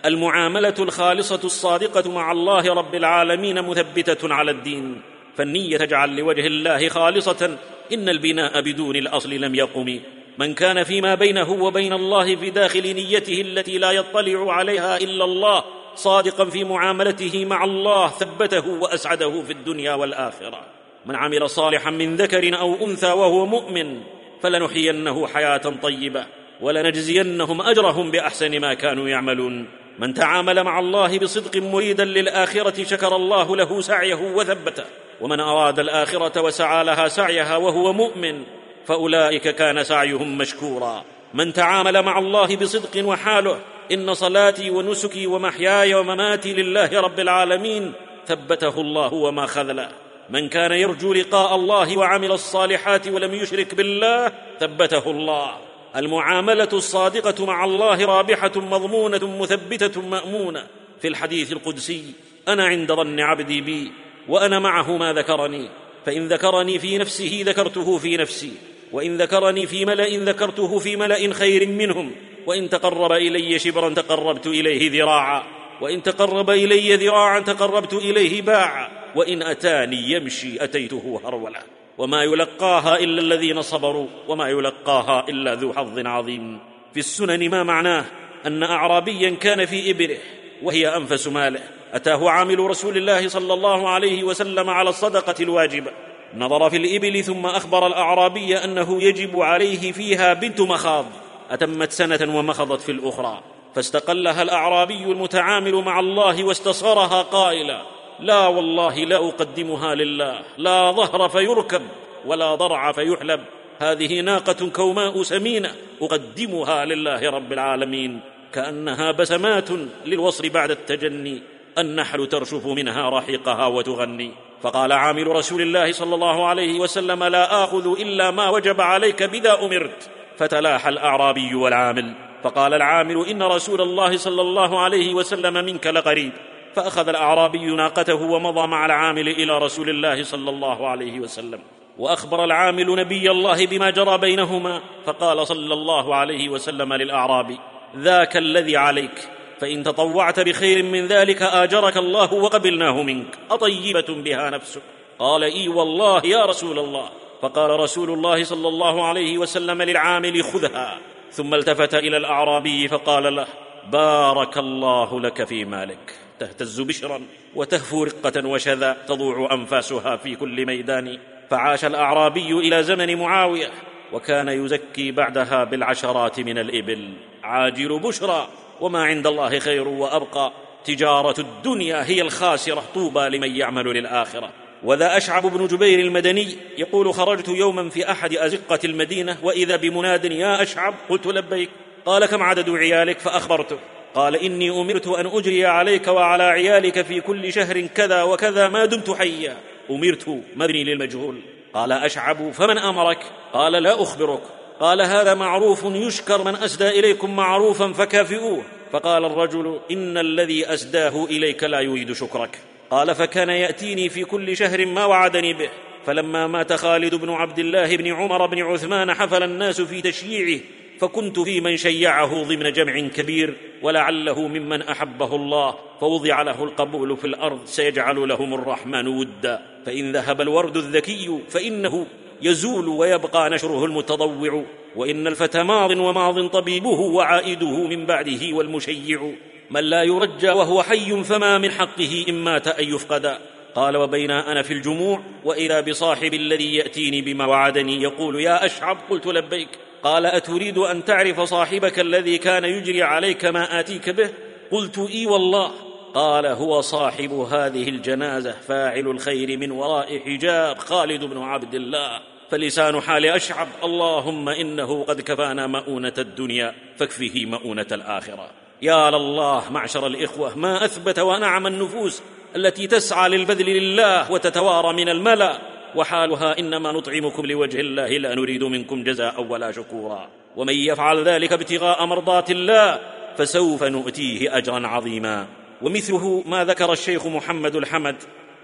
المعاملة الخالصة الصادقة مع الله رب العالمين مثبتة على الدين. فالنية تجعل لوجه الله خالصة. إن البناء بدون الأصل لم يقم. من كان فيما بينه وبين الله في داخل نيته التي لا يطلع عليها إلا الله صادقا في معاملته مع الله ثبته وأسعده في الدنيا والآخرة. من عمل صالحا من ذكر أو أنثى وهو مؤمن فلنحيينه حياة طيبة ولنجزينهم أجرهم بأحسن ما كانوا يعملون. من تعامل مع الله بصدق مريدا للآخرة شكر الله له سعيه وثبته. ومن أراد الآخرة وسعى لها سعيها وهو مؤمن فأولئك كان سعيهم مشكورا. من تعامل مع الله بصدق وحاله إن صلاتي ونسكي ومحياي ومماتي لله رب العالمين ثبته الله وما خذله من كان يرجو لقاء الله وعمل الصالحات ولم يشرك بالله ثبته الله. المعاملة الصادقة مع الله رابحة مضمونة مثبتة مأمونة. في الحديث القدسي أنا عند ظن عبدي بي وأنا معه ما ذكرني. فإن ذكرني في نفسه ذكرته في نفسي وإن ذكرني في ملأ ذكرته في ملأ خير منهم. وإن تقرب إلي شبرا تقربت إليه ذراعا. وإن تقرب إلي ذراعا تقربت إليه باعا. وإن أتاني يمشي أتيته هرولا وما يلقاها إلا الذين صبروا. وما يلقاها إلا ذو حظ عظيم. في السنن ما معناه؟ أن اعرابيا كان في إبله. وهي أنفس ماله. أتاه عامل رسول الله صلى الله عليه وسلم على الصدقة الواجبة. نظر في الإبل ثم أخبر الأعرابي أنه يجب عليه فيها بنت مخاض. أتمت سنة ومخضت في الأخرى فاستقلها الأعرابي المتعامل مع الله واستصغرها قائلا لا والله لا أقدمها لله لا ظهر فيركب ولا ضرع فيحلب هذه ناقة كوماء سمينة أقدمها لله رب العالمين كأنها بسمات للوصل بعد التجني النحل ترشف منها رحيقها وتغني. فقال عامل رسول الله صلى الله عليه وسلم لا آخذ إلا ما وجب عليك بذا أمرت. فتلاحى الأعرابي والعامل. فقال العامل إن رسول الله صلى الله عليه وسلم منك لقريب. فأخذ الأعرابي ناقته ومضى مع العامل إلى رسول الله صلى الله عليه وسلم. وأخبر العامل نبي الله بما جرى بينهما. فقال صلى الله عليه وسلم للأعرابي ذاك الذي عليك. فإن تطوعت بخير من ذلك آجرك الله وقبلناه منك. أطيبة بها نفسك. قال إي والله يا رسول الله. فقال رسول الله صلى الله عليه وسلم للعامل خذها. ثم التفت إلى الأعرابي فقال له بارك الله لك في مالك. تهتز بشرا وتهفو رقة وشذا تضوع أنفاسها في كل ميدان. فعاش الأعرابي إلى زمن معاوية وكان يزكي بعدها بالعشرات من الإبل. عاجل بشرى وما عند الله خير وأبقى. تجارة الدنيا هي الخاسرة طوبى لمن يعمل للآخرة. وذا أشعب بن جبير المدني يقول خرجت يوما في أحد أزقة المدينة وإذا بمناد يا أشعب قلت لبيك قال كم عدد عيالك؟ فأخبرته قال إني أمرت أن أجري عليك وعلى عيالك في كل شهر كذا وكذا ما دمت حيا. أمرت مبني للمجهول. قال أشعب فمن أمرك؟ قال لا أخبرك. قال هذا معروف يشكر من أسدى إليكم معروفا فكافئوه. فقال الرجل إن الذي أسداه إليك لا يريد شكرك. قال فكان يأتيني في كل شهر ما وعدني به. فلما مات خالد بن عبد الله بن عمر بن عثمان حفل الناس في تشييعه. فكنت في من شيعه ضمن جمع كبير ولعله ممن أحبه الله. فوضع له القبول في الأرض سيجعل لهم الرحمن ودا. فإن ذهب الورد الذكي فإنه يزول ويبقى نشره المتضوع. وإن الفتى ماض وماض طبيبه وعائده من بعده والمشيع. من لا يرجى وهو حي فما من حقه إن مات أن يفقدا قال وبينا أنا في الجموع واذا بصاحب الذي يأتيني بما وعدني يقول يا أشعب قلت لبيك. قال أتريد أن تعرف صاحبك الذي كان يجري عليك ما آتيك به؟ قلت إي والله. قال هو صاحب هذه الجنازة فاعل الخير من وراء حجاب خالد بن عبد الله. فلسان حال أشعب اللهم إنه قد كفانا مؤونة الدنيا فاكفه مؤونة الآخرة. يا لله معشر الإخوة ما أثبت ونعم النفوس التي تسعى للبذل لله وتتوارى من الملأ وحالها إنما نطعمكم لوجه الله لا نريد منكم جزاء ولا شكورا. ومن يفعل ذلك ابتغاء مرضات الله فسوف نؤتيه أجرا عظيما. ومثله ما ذكر الشيخ محمد الحمد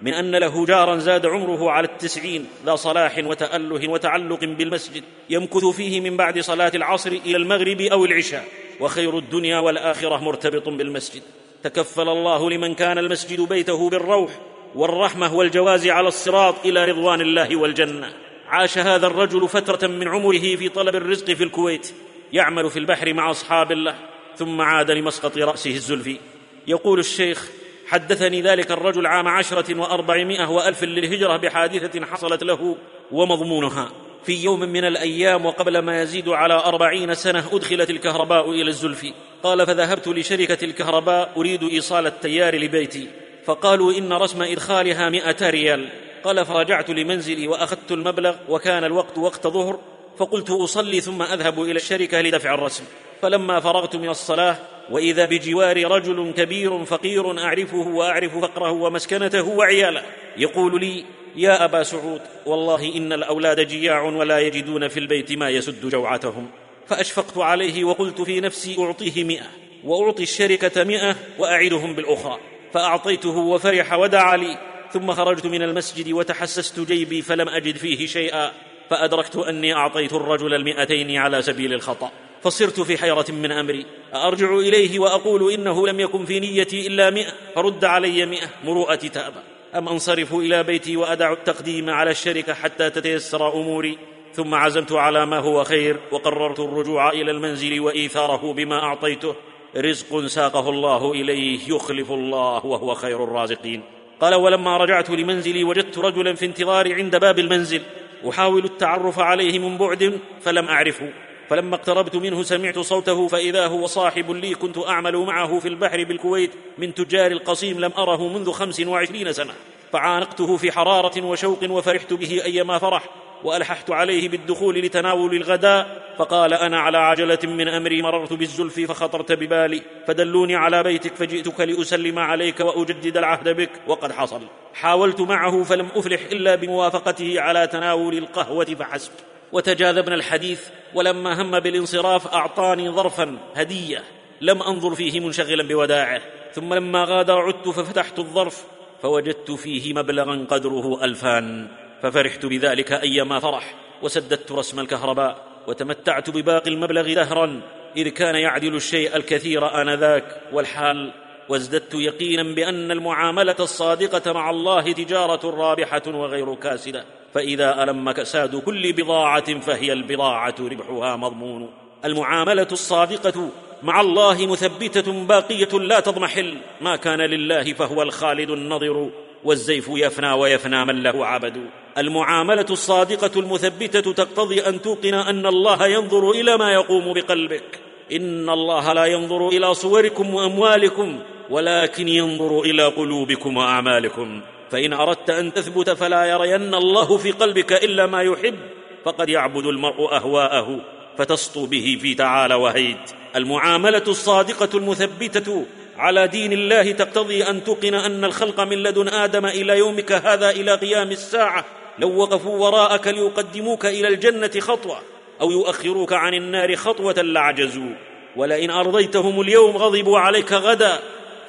من أن له جارا زاد عمره على التسعين ذا صلاح وتأله وتعلق بالمسجد يمكث فيه من بعد صلاة العصر إلى المغرب أو العشاء وخير الدنيا والآخرة مرتبط بالمسجد. تكفل الله لمن كان المسجد بيته بالروح والرحمة والجواز على الصراط إلى رضوان الله والجنة. عاش هذا الرجل فترة من عمره في طلب الرزق في الكويت يعمل في البحر مع أصحاب الله ثم عاد لمسقط رأسه الزلفي. يقول الشيخ حدثني ذلك الرجل عام عشرة وأربعمائة وألف للهجرة بحادثة حصلت له ومضمونها. في يوم من الأيام وقبل ما يزيد على أربعين سنة أدخلت الكهرباء إلى الزلفي قال فذهبت لشركة الكهرباء أريد إيصال التيار لبيتي. فقالوا إن رسم إدخالها مئة ريال قال فرجعت لمنزلي وأخذت المبلغ وكان الوقت وقت ظهر. فقلت أصلي ثم أذهب إلى الشركة لدفع الرسم فلما فرغت من الصلاة وإذا بجواري رجل كبير فقير أعرفه وأعرف فقره ومسكنته وعياله يقول لي يا أبا سعود والله إن الأولاد جياع ولا يجدون في البيت ما يسد جوعتهم فأشفقت عليه وقلت في نفسي أعطيه مئة وأعطي الشركة مئة وأعدهم بالأخرى فأعطيته وفرح ودعا لي ثم خرجت من المسجد وتحسست جيبي فلم أجد فيه شيئا فأدركت أني أعطيت الرجل المئتين على سبيل الخطأ. فصرت في حيرة من أمري. أرجع إليه وأقول إنه لم يكن في نيتي إلا مئة فرد علي مئة. مروءتي تأبى. أم أنصرف إلى بيتي وأدع التقديم على الشركة حتى تتيسر أموري. ثم عزمت على ما هو خير وقررت الرجوع إلى المنزل وإيثاره بما أعطيته. رزق ساقه الله إليه يخلف الله وهو خير الرازقين. قال ولما رجعت لمنزلي وجدت رجلا في انتظاري عند باب المنزل. أحاول التعرف عليه من بعد فلم أعرفه. فلما اقتربت منه سمعت صوته فإذا هو صاحب لي كنت أعمل معه في البحر بالكويت من تجار القصيم لم أره منذ خمس وعشرين سنة. فعانقته في حرارة وشوق وفرحت به أيما فرح وألححت عليه بالدخول لتناول الغداء فقال أنا على عجلة من أمري مررت بالزلف فخطرت ببالي فدلوني على بيتك فجئتك لأسلم عليك وأجدد العهد بك وقد حصل. حاولت معه فلم أفلح إلا بموافقته على تناول القهوة فحسب. وتجاذبنا الحديث ولما هم بالانصراف أعطاني ظرفا هدية لم أنظر فيه منشغلا بوداعه ثم لما غادر عدت ففتحت الظرف فوجدت فيه مبلغا قدره ألفان ففرحت بذلك أيما فرح وسددت رسم الكهرباء وتمتعت بباقي المبلغ دهرا إذ كان يعدل الشيء الكثير آنذاك والحال وازددت يقينا بأن المعاملة الصادقة مع الله تجارة رابحة وغير كاسده فإذا الم كساد كل بضاعة فهي البضاعة ربحها مضمون. المعاملة الصادقة مع الله مثبتة باقية لا تضمحل. ما كان لله فهو الخالد النظر والزيف يفنى ويفنى من له عبد. المعاملة الصادقة المثبتة تقتضي أن توقن أن الله ينظر إلى ما يقوم بقلبك. إن الله لا ينظر إلى صوركم وأموالكم. ولكن ينظر إلى قلوبكم وأعمالكم. فإن أردت أن تثبت فلا يرين الله في قلبك إلا ما يحب. فقد يعبد المرء أهواءه فتسطو به في تعالى وهيت. المعاملة الصادقة المثبتة على دين الله تقتضي أن توقن أن الخلق من لدن آدم إلى يومك هذا إلى قيام الساعة. لو وقفوا وراءك ليقدموك إلى الجنة خطوة أو يؤخروك عن النار خطوة لعجزوا. ولئن أرضيتهم اليوم غضبوا عليك غدا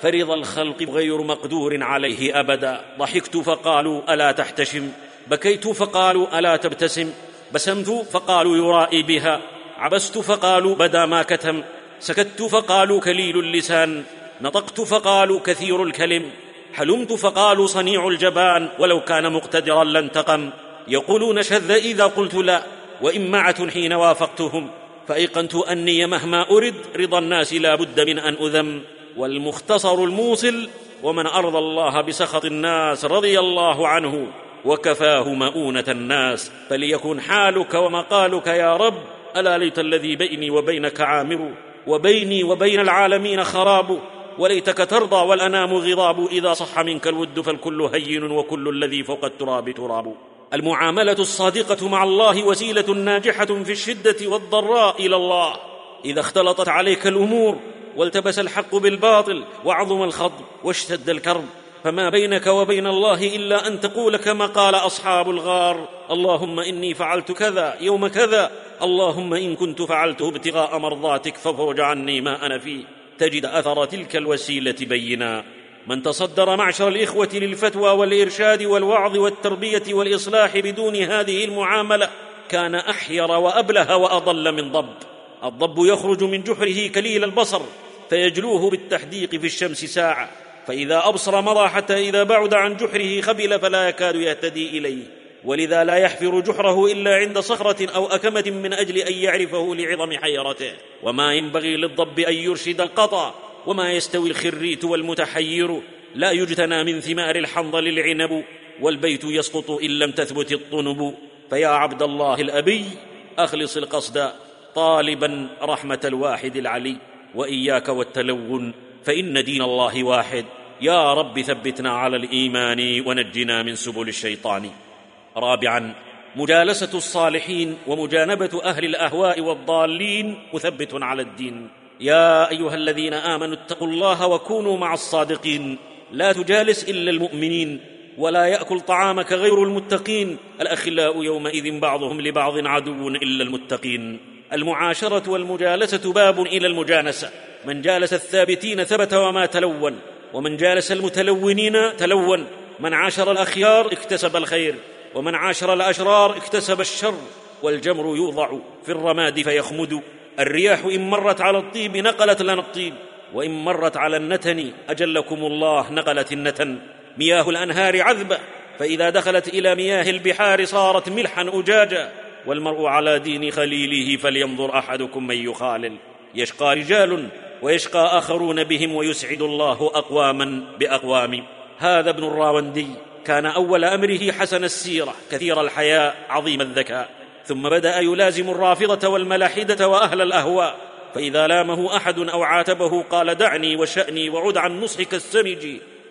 فرض الخلق غير مقدور عليه أبدا. ضحكت فقالوا ألا تحتشم. بكيت فقالوا ألا تبتسم. بسمت فقالوا يرائي بها. عبست فقالوا بدا ما كتم. سكت فقالوا كليل اللسان. نطقت فقالوا كثير الكلم. حلمت فقالوا صنيع الجبان. ولو كان مقتدرا لانتقم. يقولون شذ إذا قلت لا. وامعه حين وافقتهم. فأيقنت أني مهما أرد رضا الناس لا بد من أن أذم. والمختصر الموصل ومن أرضى الله بسخط الناس رضي الله عنه وكفاه مؤونة الناس فليكن حالك ومقالك يا رب ألا ليت الذي بيني وبينك عامر وبيني وبين العالمين خراب وليتك ترضى والأنام غضاب إذا صح منك الود فالكل هين وكل الذي فوق التراب تراب. المعاملة الصادقة مع الله وسيلة ناجحة في الشدة والضراء إلى الله. إذا اختلطت عليك الأمور والتبس الحق بالباطل وعظم الخضب واشتد الكرب. فما بينك وبين الله إلا أن تقول كما قال أصحاب الغار اللهم إني فعلت كذا يوم كذا اللهم إن كنت فعلته ابتغاء مرضاتك فافرج عني ما أنا فيه. تجد أثر تلك الوسيلة بينا. من تصدر معشر الإخوة للفتوى والإرشاد والوعظ والتربية والإصلاح بدون هذه المعاملة كان أحير وأبله وأضل من ضب. الضب يخرج من جحره كليل البصر فيجلوه بالتحديق في الشمس ساعة. فإذا أبصر مضى حتى إذا بعد عن جحره خبل فلا يكاد يهتدي إليه. ولذا لا يحفر جحره إلا عند صخرة أو أكمة من أجل أن يعرفه لعظم حيرته. وما ينبغي للضب أن يرشد القطا وما يستوي الخريت والمتحير. لا يجتنى من ثمار الحنظل العنب والبيت يسقط إن لم تثبت الطنب. فيا عبد الله الأبي أخلص القصد. طالبا رحمة الواحد العلي وإياك والتلون فإن دين الله واحد. يا رب ثبتنا على الإيمان ونجنا من سبل الشيطان. رابعا مجالسة الصالحين ومجانبة أهل الأهواء والضالين مثبت على الدين. يا أيها الذين آمنوا اتقوا الله وكونوا مع الصادقين. لا تجالس إلا المؤمنين ولا يأكل طعامك غير المتقين. الأخلاء يومئذ بعضهم لبعض عدو إلا المتقين. المعاشرة والمجالسة باب إلى المجانسة. من جالس الثابتين ثبت وما تلون ومن جالس المتلونين تلون. من عاشر الأخيار اكتسب الخير ومن عاشر الأشرار اكتسب الشر. والجمر يوضع في الرماد فيخمد. الرياح إن مرت على الطيب نقلت لنا الطيب وإن مرت على النتن أجلكم الله نقلت النتن. مياه الأنهار عذبة فإذا دخلت إلى مياه البحار صارت ملحا أجاجا. والمرء على دين خليله فلينظر أحدكم من يخالل. يشقى رجال ويشقى آخرون بهم ويسعد الله أقواما بأقوام. هذا ابن الراوندي كان أول أمره حسن السيرة كثير الحياء عظيم الذكاء. ثم بدأ يلازم الرافضة والملاحدة وأهل الأهواء. فإذا لامه أحد أو عاتبه قال دعني وشأني وعد عن نصحك السمج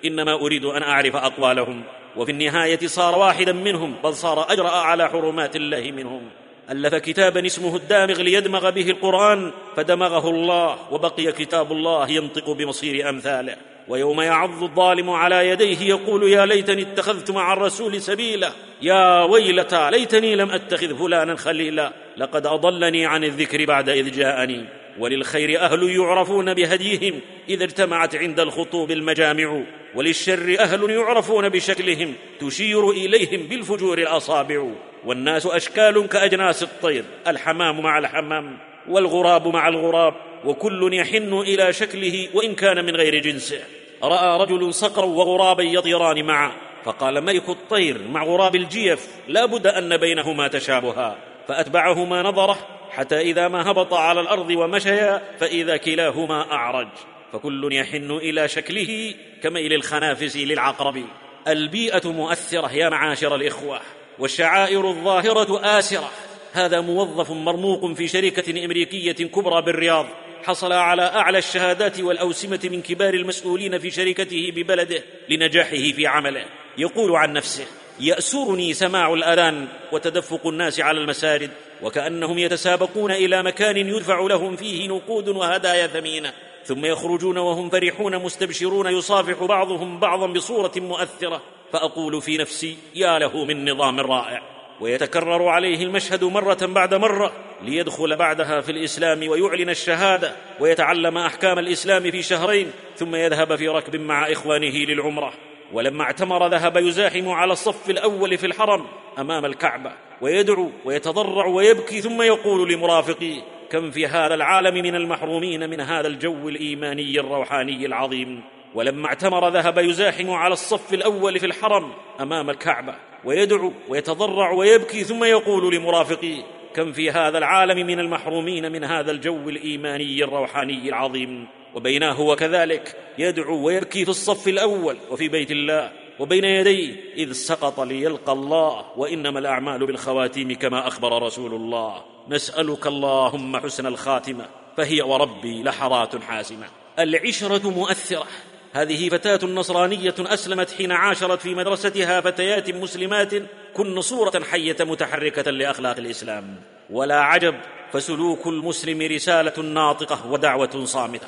إنما أريد أن أعرف أقوالهم. وفي النهاية صار واحدا منهم بل صار أجرأ على حرمات الله منهم. ألف كتابا اسمه الدامغ ليدمغ به القرآن فدمغه الله وبقي كتاب الله ينطق بمصير أمثاله. ويوم يعض الظالم على يديه يقول يا ليتني اتخذت مع الرسول سبيلا. يا ويلتى ليتني لم أتخذ فلانا خليلا. لقد أضلني عن الذكر بعد إذ جاءني. وللخير أهل يعرفون بهديهم إذا اجتمعت عند الخطوب المجامع وللشر أهل يعرفون بشكلهم تشير إليهم بالفجور الأصابع. والناس أشكال كأجناس الطير الحمام مع الحمام والغراب مع الغراب وكل يحن إلى شكله وإن كان من غير جنسه. رأى رجل صقرا وغرابا يطيران معا فقال ملك الطير مع غراب الجيف لا بد أن بينهما تشابها. فأتبعهما نظره حتى إذا ما هبط على الأرض ومشيا فإذا كلاهما أعرج. فكل يحن إلى شكله كميل الخنافس للعقرب. البيئة مؤثرة يا معاشر الإخوة والشعائر الظاهرة آسرة. هذا موظف مرموق في شركة أمريكية كبرى بالرياض. حصل على أعلى الشهادات والأوسمة من كبار المسؤولين في شركته ببلده لنجاحه في عمله. يقول عن نفسه يأسرني سماع الأذان وتدفق الناس على المسارد وكأنهم يتسابقون إلى مكان يدفع لهم فيه نقود وهدايا ثمينة. ثم يخرجون وهم فرحون مستبشرون يصافح بعضهم بعضا بصورة مؤثرة. فأقول في نفسي يا له من نظام رائع. ويتكرر عليه المشهد مرة بعد مرة ليدخل بعدها في الإسلام ويعلن الشهادة ويتعلم أحكام الإسلام في شهرين ثم يذهب في ركب مع إخوانه للعمرة. ولما اعتمر ذهب يزاحم على الصف الأول في الحرم أمام الكعبة ويدعو ويتضرع ويبكي ثم يقول لمرافقيه كم في هذا العالم من المحرومين من هذا الجو الإيماني الروحاني العظيم؟ ولما اعتمر ذهب يزاحم على الصف الأول في الحرم أمام الكعبة ويدعو ويتضرع ويبكي ثم يقول لمرافقيه كم في هذا العالم من المحرومين من هذا الجو الإيماني الروحاني العظيم؟ وبيناه هو كذلك يدعو ويبكي في الصف الأول وفي بيت الله وبين يديه إذ سقط ليلقى الله وإنما الأعمال بالخواتيم كما أخبر رسول الله. نسألك اللهم حسن الخاتمة فهي وربي لحظات حاسمة. العشرة مؤثرة. هذه فتاة نصرانية أسلمت حين عاشرت في مدرستها فتيات مسلمات كن صورة حية متحركة لأخلاق الإسلام. ولا عجب فسلوك المسلم رسالة ناطقة ودعوة صامتة.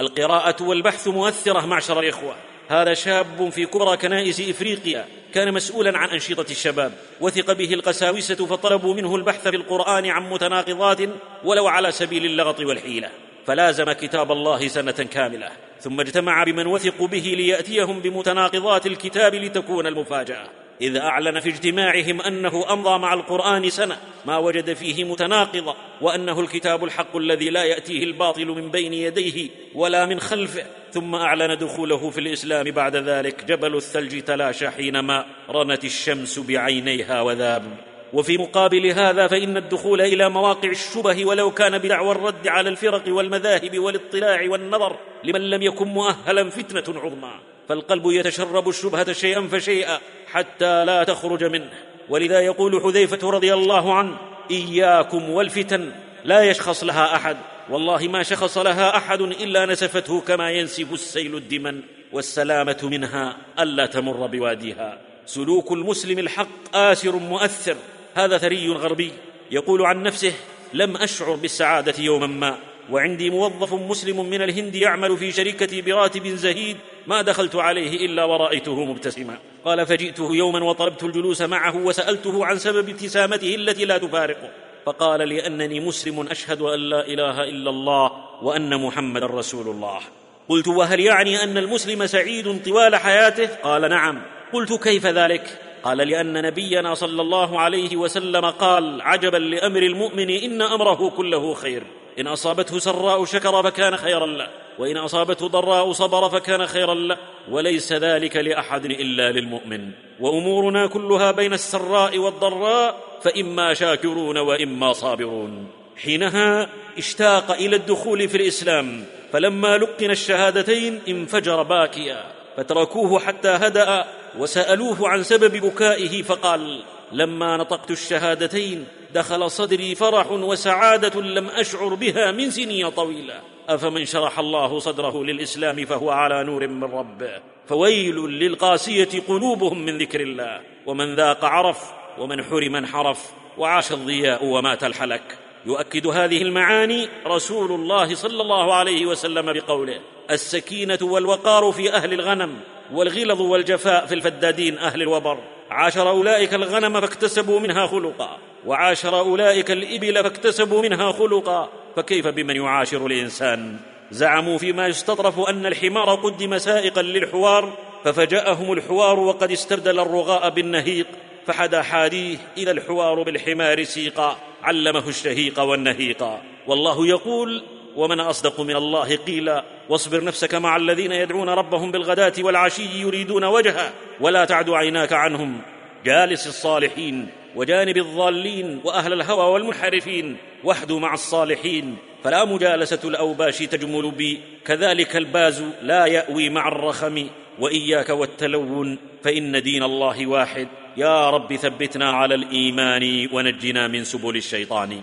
القراءة والبحث مؤثرة معشر الإخوة. هذا شاب في كبرى كنائس إفريقيا كان مسؤولا عن أنشطة الشباب وثق به القساوسة فطلبوا منه البحث في القرآن عن متناقضات ولو على سبيل اللغط والحيلة. فلازم كتاب الله سنة كاملة ثم اجتمع بمن وثقوا به ليأتيهم بمتناقضات الكتاب لتكون المفاجأة. إذ أعلن في اجتماعهم أنه أمضى مع القرآن سنة ما وجد فيه متناقضا وأنه الكتاب الحق الذي لا يأتيه الباطل من بين يديه ولا من خلفه. ثم أعلن دخوله في الإسلام بعد ذلك جبل الثلج تلاشى حينما رنت الشمس بعينيها وذاب. وفي مقابل هذا فإن الدخول إلى مواقع الشبه ولو كان بدعوى الرد على الفرق والمذاهب والاطلاع والنظر لمن لم يكن مؤهلا فتنة عظمى فالقلب يتشرب الشبهة شيئا فشيئا حتى لا تخرج منه. ولذا يقول حذيفة رضي الله عنه إياكم والفتن لا يشخص لها أحد والله ما شخص لها أحد إلا نسفته كما ينسف السيل الدمن والسلامة منها ألا تمر بواديها. سلوك المسلم الحق آسر مؤثر هذا ثري غربي يقول عن نفسه لم أشعر بالسعادة يوما ما وعندي موظف مسلم من الهند يعمل في شركتي براتب زهيد ما دخلت عليه إلا ورأيته مبتسما. قال فجئته يوما وطلبت الجلوس معه وسألته عن سبب ابتسامته التي لا تفارقه. فقال لأنني مسلم أشهد أن لا إله إلا الله وأن محمدا رسول الله. قلت وهل يعني أن المسلم سعيد طوال حياته؟ قال نعم. قلت كيف ذلك؟ قال لأن نبينا صلى الله عليه وسلم قال عجبا لأمر المؤمن إن أمره كله خير. إن أصابته سراء شكر فكان خيرا له وإن أصابته ضراء صبر فكان خيرا له. وليس ذلك لأحد إلا للمؤمن. وأمورنا كلها بين السراء والضراء فإما شاكرون وإما صابرون. حينها اشتاق إلى الدخول في الإسلام فلما لقن الشهادتين انفجر باكيا. فتركوه حتى هدأ وسألوه عن سبب بكائه فقال لما نطقت الشهادتين دخل صدري فرح وسعادة لم أشعر بها من سنين طويلة. أفمن شرح الله صدره للإسلام فهو على نور من ربه فويل للقاسية قلوبهم من ذكر الله. ومن ذاق عرف ومن حرم انحرف وعاش الضياء ومات الحلك. يؤكد هذه المعاني رسول الله صلى الله عليه وسلم بقوله السكينة والوقار في أهل الغنم والغلظ والجفاء في الفدادين أهل الوبر. عاشر أولئك الغنم فاكتسبوا منها خلقا. وعاشر أولئك الإبل فاكتسبوا منها خلقا. فكيف بمن يعاشر الإنسان؟ زعموا فيما يستطرف أن الحمار قدم سائقا للحوار ففجأهم الحوار وقد استبدل الرغاء بالنهيق فحدا حاديه إلى الحوار بالحمار سيقا. علمه الشهيق والنهيق. والله يقول ومن أصدق من الله قيلا واصبر نفسك مع الذين يدعون ربهم بالغداة والعشي يريدون وجهه ولا تعد عيناك عنهم. جالس الصالحين وجانب الضالين وأهل الهوى والمنحرفين واحدوا مع الصالحين. فلا مجالسة الأوباش تجمل بي. كذلك الباز لا يأوي مع الرخم. وإياك والتلون فإن دين الله واحد. يا رب ثبتنا على الإيمان ونجنا من سبل الشيطان.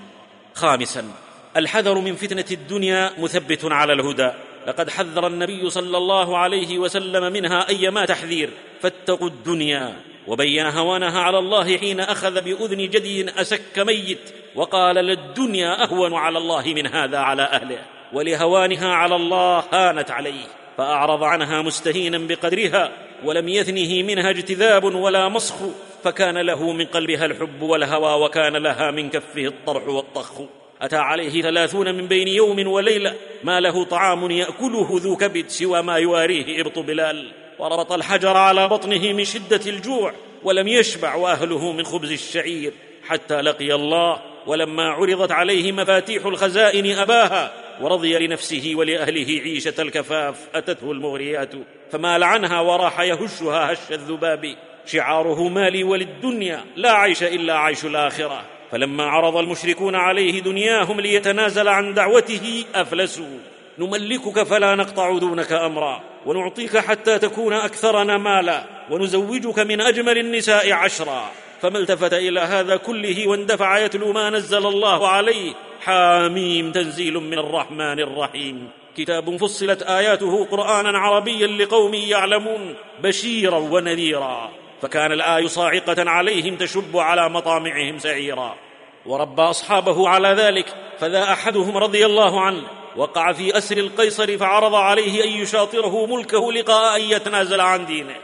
خامسا الحذر من فتنة الدنيا مثبت على الهدى. لقد حذر النبي صلى الله عليه وسلم منها أيما تحذير. فاتقوا الدنيا. وبين هوانها على الله حين أخذ بأذن جدي اسك ميت. وقال للدنيا أهون على الله من هذا على أهله. ولهوانها على الله هانت عليه. فأعرض عنها مستهينا بقدرها. ولم يثنه منها اجتذاب ولا مسخ فكان له من قلبها الحب والهوى. وكان لها من كفه الطرح والطخ. أتى عليه ثلاثون من بين يوم وليلة ما له طعام يأكله ذو كبد سوى ما يواريه ابط بلال. وربط الحجر على بطنه من شدة الجوع ولم يشبع وأهله من خبز الشعير حتى لقي الله. ولما عرضت عليه مفاتيح الخزائن أباها ورضي لنفسه ولأهله عيشة الكفاف أتته المغريات. فمال عنها وراح يهشها هش الذباب. شعاره مالي وللدنيا لا عيش إلا عيش الآخرة. فلما عرض المشركون عليه دنياهم ليتنازل عن دعوته أفلسوا. نملكك فلا نقطع دونك أمرا ونعطيك حتى تكون أكثرنا مالا ونزوجك من أجمل النساء عشرا. فما التفت إلى هذا كله واندفع يتلو ما نزل الله عليه. حاميم تنزيل من الرحمن الرحيم. كتاب فصلت آياته قرآنا عربيا لقوم يعلمون بشيرا ونذيرا. فكان الآي صاعقة عليهم تشب على مطامعهم سعيرا. وربى أصحابه على ذلك فذا أحدهم رضي الله عنه وقع في أسر القيصر فعرض عليه أن يشاطره ملكه لقاء أن يتنازل عن دينه.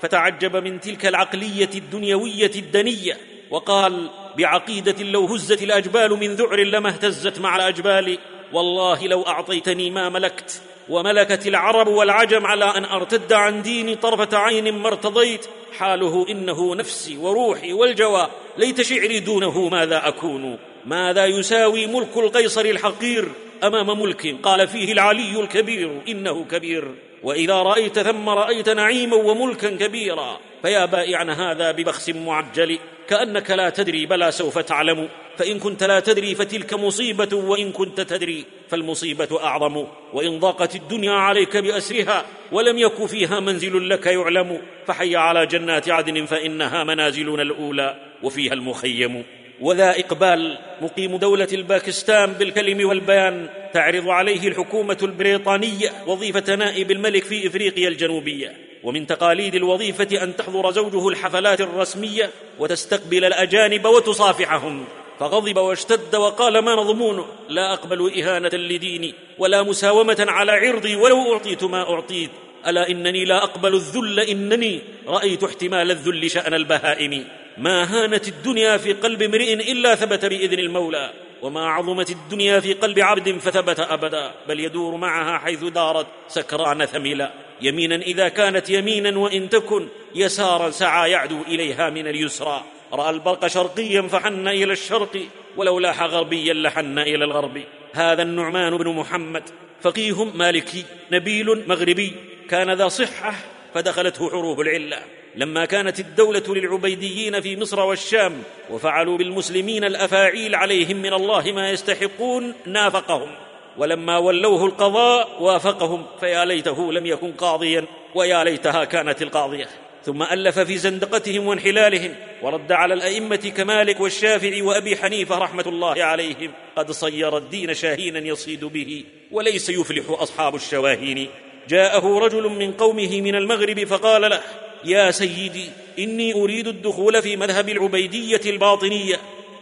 فتعجب من تلك العقلية الدنيوية الدنية وقال بعقيدة لو هزت الأجبال من ذعر لما اهتزت مع الأجبال والله لو أعطيتني ما ملكت وملكت العرب والعجم على أن أرتد عن ديني طرفة عين ما ارتضيت. حاله إنه نفسي وروحي والجوى. ليت شعري دونه ماذا أكون؟ ماذا يساوي ملك القيصر الحقير أمام ملك قال فيه العلي الكبير إنه كبير. وإذا رأيت ثم رأيت نعيما وملكا كبيرا. فيا بائعا هذا ببخس معجل. كأنك لا تدري بلى سوف تعلم. فإن كنت لا تدري فتلك مصيبة وإن كنت تدري فالمصيبة أعظم وإن ضاقت الدنيا عليك بأسرها ولم يك فيها منزل لك يعلم فحي على جنات عدن فإنها منازلنا الأولى وفيها المخيم وذا إقبال مقيم دولة الباكستان بالكلم والبيان تعرض عليه الحكومة البريطانية وظيفة نائب الملك في إفريقيا الجنوبية ومن تقاليد الوظيفة أن تحضر زوجه الحفلات الرسمية وتستقبل الأجانب وتصافحهم فغضب واشتد وقال ما مضمونه لا أقبل إهانة لديني ولا مساومة على عرضي ولو أعطيت ما أعطيت. ألا إنني لا أقبل الذل؟ إنني رأيت احتمال الذل شأن البهائم. ما هانت الدنيا في قلب امرئ إلا ثبت بإذن المولى وما عظمت الدنيا في قلب عبد فثبت أبدا بل يدور معها حيث دارت سكران ثملا يمينا إذا كانت يمينا وإن تكن يسارا سعى يعدو إليها من اليسرى. رأى البرق شرقيا فحن إلى الشرق ولو لاح غربيا لحن إلى الغرب. هذا النعمان بن محمد فقيه مالكي نبيل مغربي. كان ذا صحة فدخلته حروب العلة. لما كانت الدولة للعبيديين في مصر والشام وفعلوا بالمسلمين الأفاعيل عليهم من الله ما يستحقون نافقهم. ولما ولوه القضاء وافقهم. فيا ليته لم يكن قاضيا ويا ليتها كانت القاضية. ثم ألف في زندقتهم وانحلالهم ورد على الأئمة كمالك والشافعي وأبي حنيفة رحمة الله عليهم قد صير الدين شاهينا يصيد به وليس يفلح أصحاب الشواهين. جاءه رجل من قومه من المغرب فقال له يا سيدي إني أريد الدخول في مذهب العبيدية الباطنية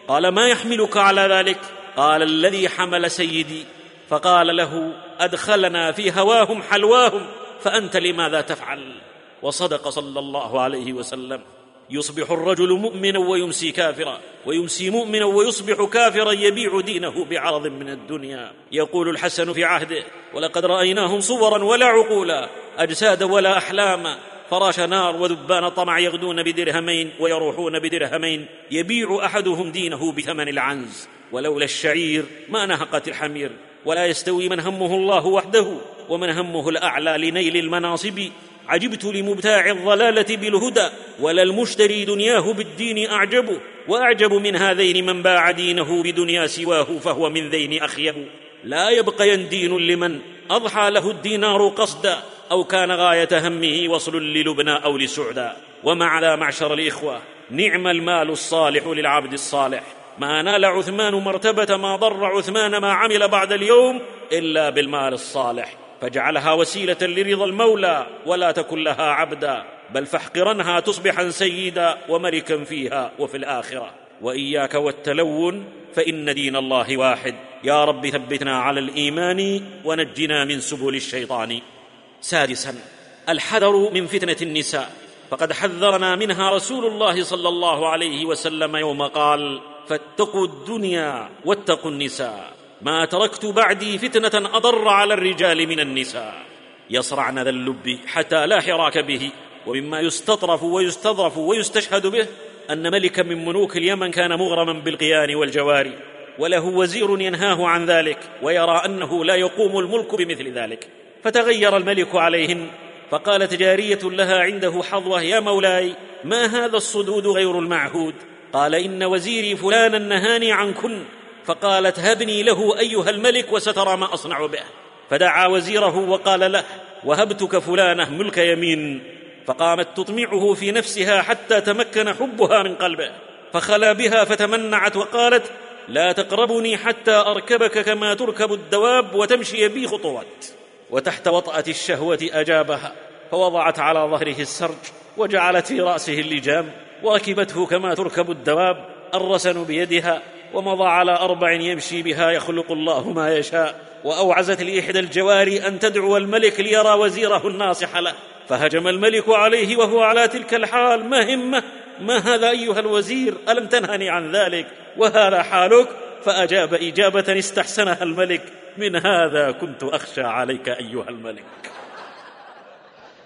قال ما يحملك على ذلك؟ قال الذي حمل سيدي. فقال له أدخلنا في هواهم حلواهم فأنت لماذا تفعل؟ وصدق صلى الله عليه وسلم. يصبح الرجل مؤمنا ويمسي كافرا ويمسي مؤمنا ويصبح كافرا يبيع دينه بعرض من الدنيا. يقول الحسن في عهده ولقد رأيناهم صورا ولا عقولا أجساد ولا احلاما فراش نار وذبان طمع يغدون بدرهمين ويروحون بدرهمين. يبيع أحدهم دينه بثمن العنز. ولولا الشعير ما نهقت الحمير. ولا يستوي من همه الله وحده ومن همه الأعلى لنيل المناصب. عجبت لمبتاع الضلالة بالهدى ولا المشتري دنياه بالدين أعجب وأعجب من هذين من باع دينه بدنيا سواه فهو من ذين أخيب. لا يبقين دين لمن أضحى له الدينار قصدا أو كان غاية همه وصل للبنى أو لسعدا. ومع ذا معشر الإخوة نعم المال الصالح للعبد الصالح. ما نال عثمان مرتبة ما ضر عثمان ما عمل بعد اليوم إلا بالمال الصالح. فاجعلها وسيلة لرضا المولى ولا تكن لها عبدا بل فاحقرنها تصبحا سيدا وملكا فيها وفي الآخرة. وإياك والتلون فإن دين الله واحد. يا رب ثبتنا على الإيمان ونجنا من سبل الشيطان. سادسا الحذر من فتنة النساء. فقد حذرنا منها رسول الله صلى الله عليه وسلم يوم قال فاتقوا الدنيا واتقوا النساء. ما تركت بعدي فتنة أضر على الرجال من النساء. يصرعن ذا اللب حتى لا حراك به ومما يستطرف ويستظرف ويستشهد به أن ملكا من ملوك اليمن كان مغرما بالقيان والجواري وله وزير ينهاه عن ذلك ويرى أنه لا يقوم الملك بمثل ذلك. فتغير الملك عليهن فقالت جارية لها عنده حظوة يا مولاي ما هذا الصدود غير المعهود؟ قال إن وزيري فلانا نهاني عنكن فقالت هبني له أيها الملك وسترى ما أصنع به. فدعا وزيره وقال له وهبتك فلانة ملك يمين. فقامت تطمعه في نفسها حتى تمكن حبها من قلبه. فخلا بها فتمنعت وقالت لا تقربني حتى أركبك كما تركب الدواب وتمشي بي خطوات. وتحت وطأة الشهوة أجابها فوضعت على ظهره السرج وجعلت في رأسه اللجام وركبته كما تركب الدواب الرسن بيدها ومضى على أربع يمشي بها يخلق الله ما يشاء وأوعزت لإحدى الجواري أن تدعو الملك ليرى وزيره الناصح له. فهجم الملك عليه وهو على تلك الحال ما همه ما هذا أيها الوزير؟ ألم تنهني عن ذلك؟ وهذا حالك؟ فأجاب إجابة استحسنها الملك. من هذا كنت أخشى عليك أيها الملك.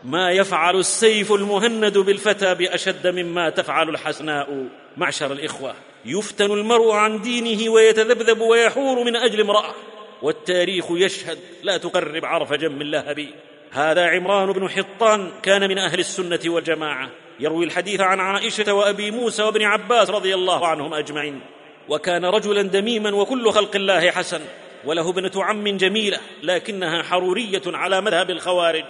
ما يفعل السيف المهند بالفتى بأشد مما تفعل الحسناء معشر الإخوة. يفتن المرء عن دينه ويتذبذب ويحور من أجل امرأة. والتاريخ يشهد لا تقرب عرف جم اللهب هذا عمران بن حطان كان من أهل السنة والجماعة. يروي الحديث عن عائشة وأبي موسى وابن عباس رضي الله عنهم أجمعين. وكان رجلا دميما وكل خلق الله حسن. وله ابنة عم جميلة لكنها حرورية على مذهب الخوارج.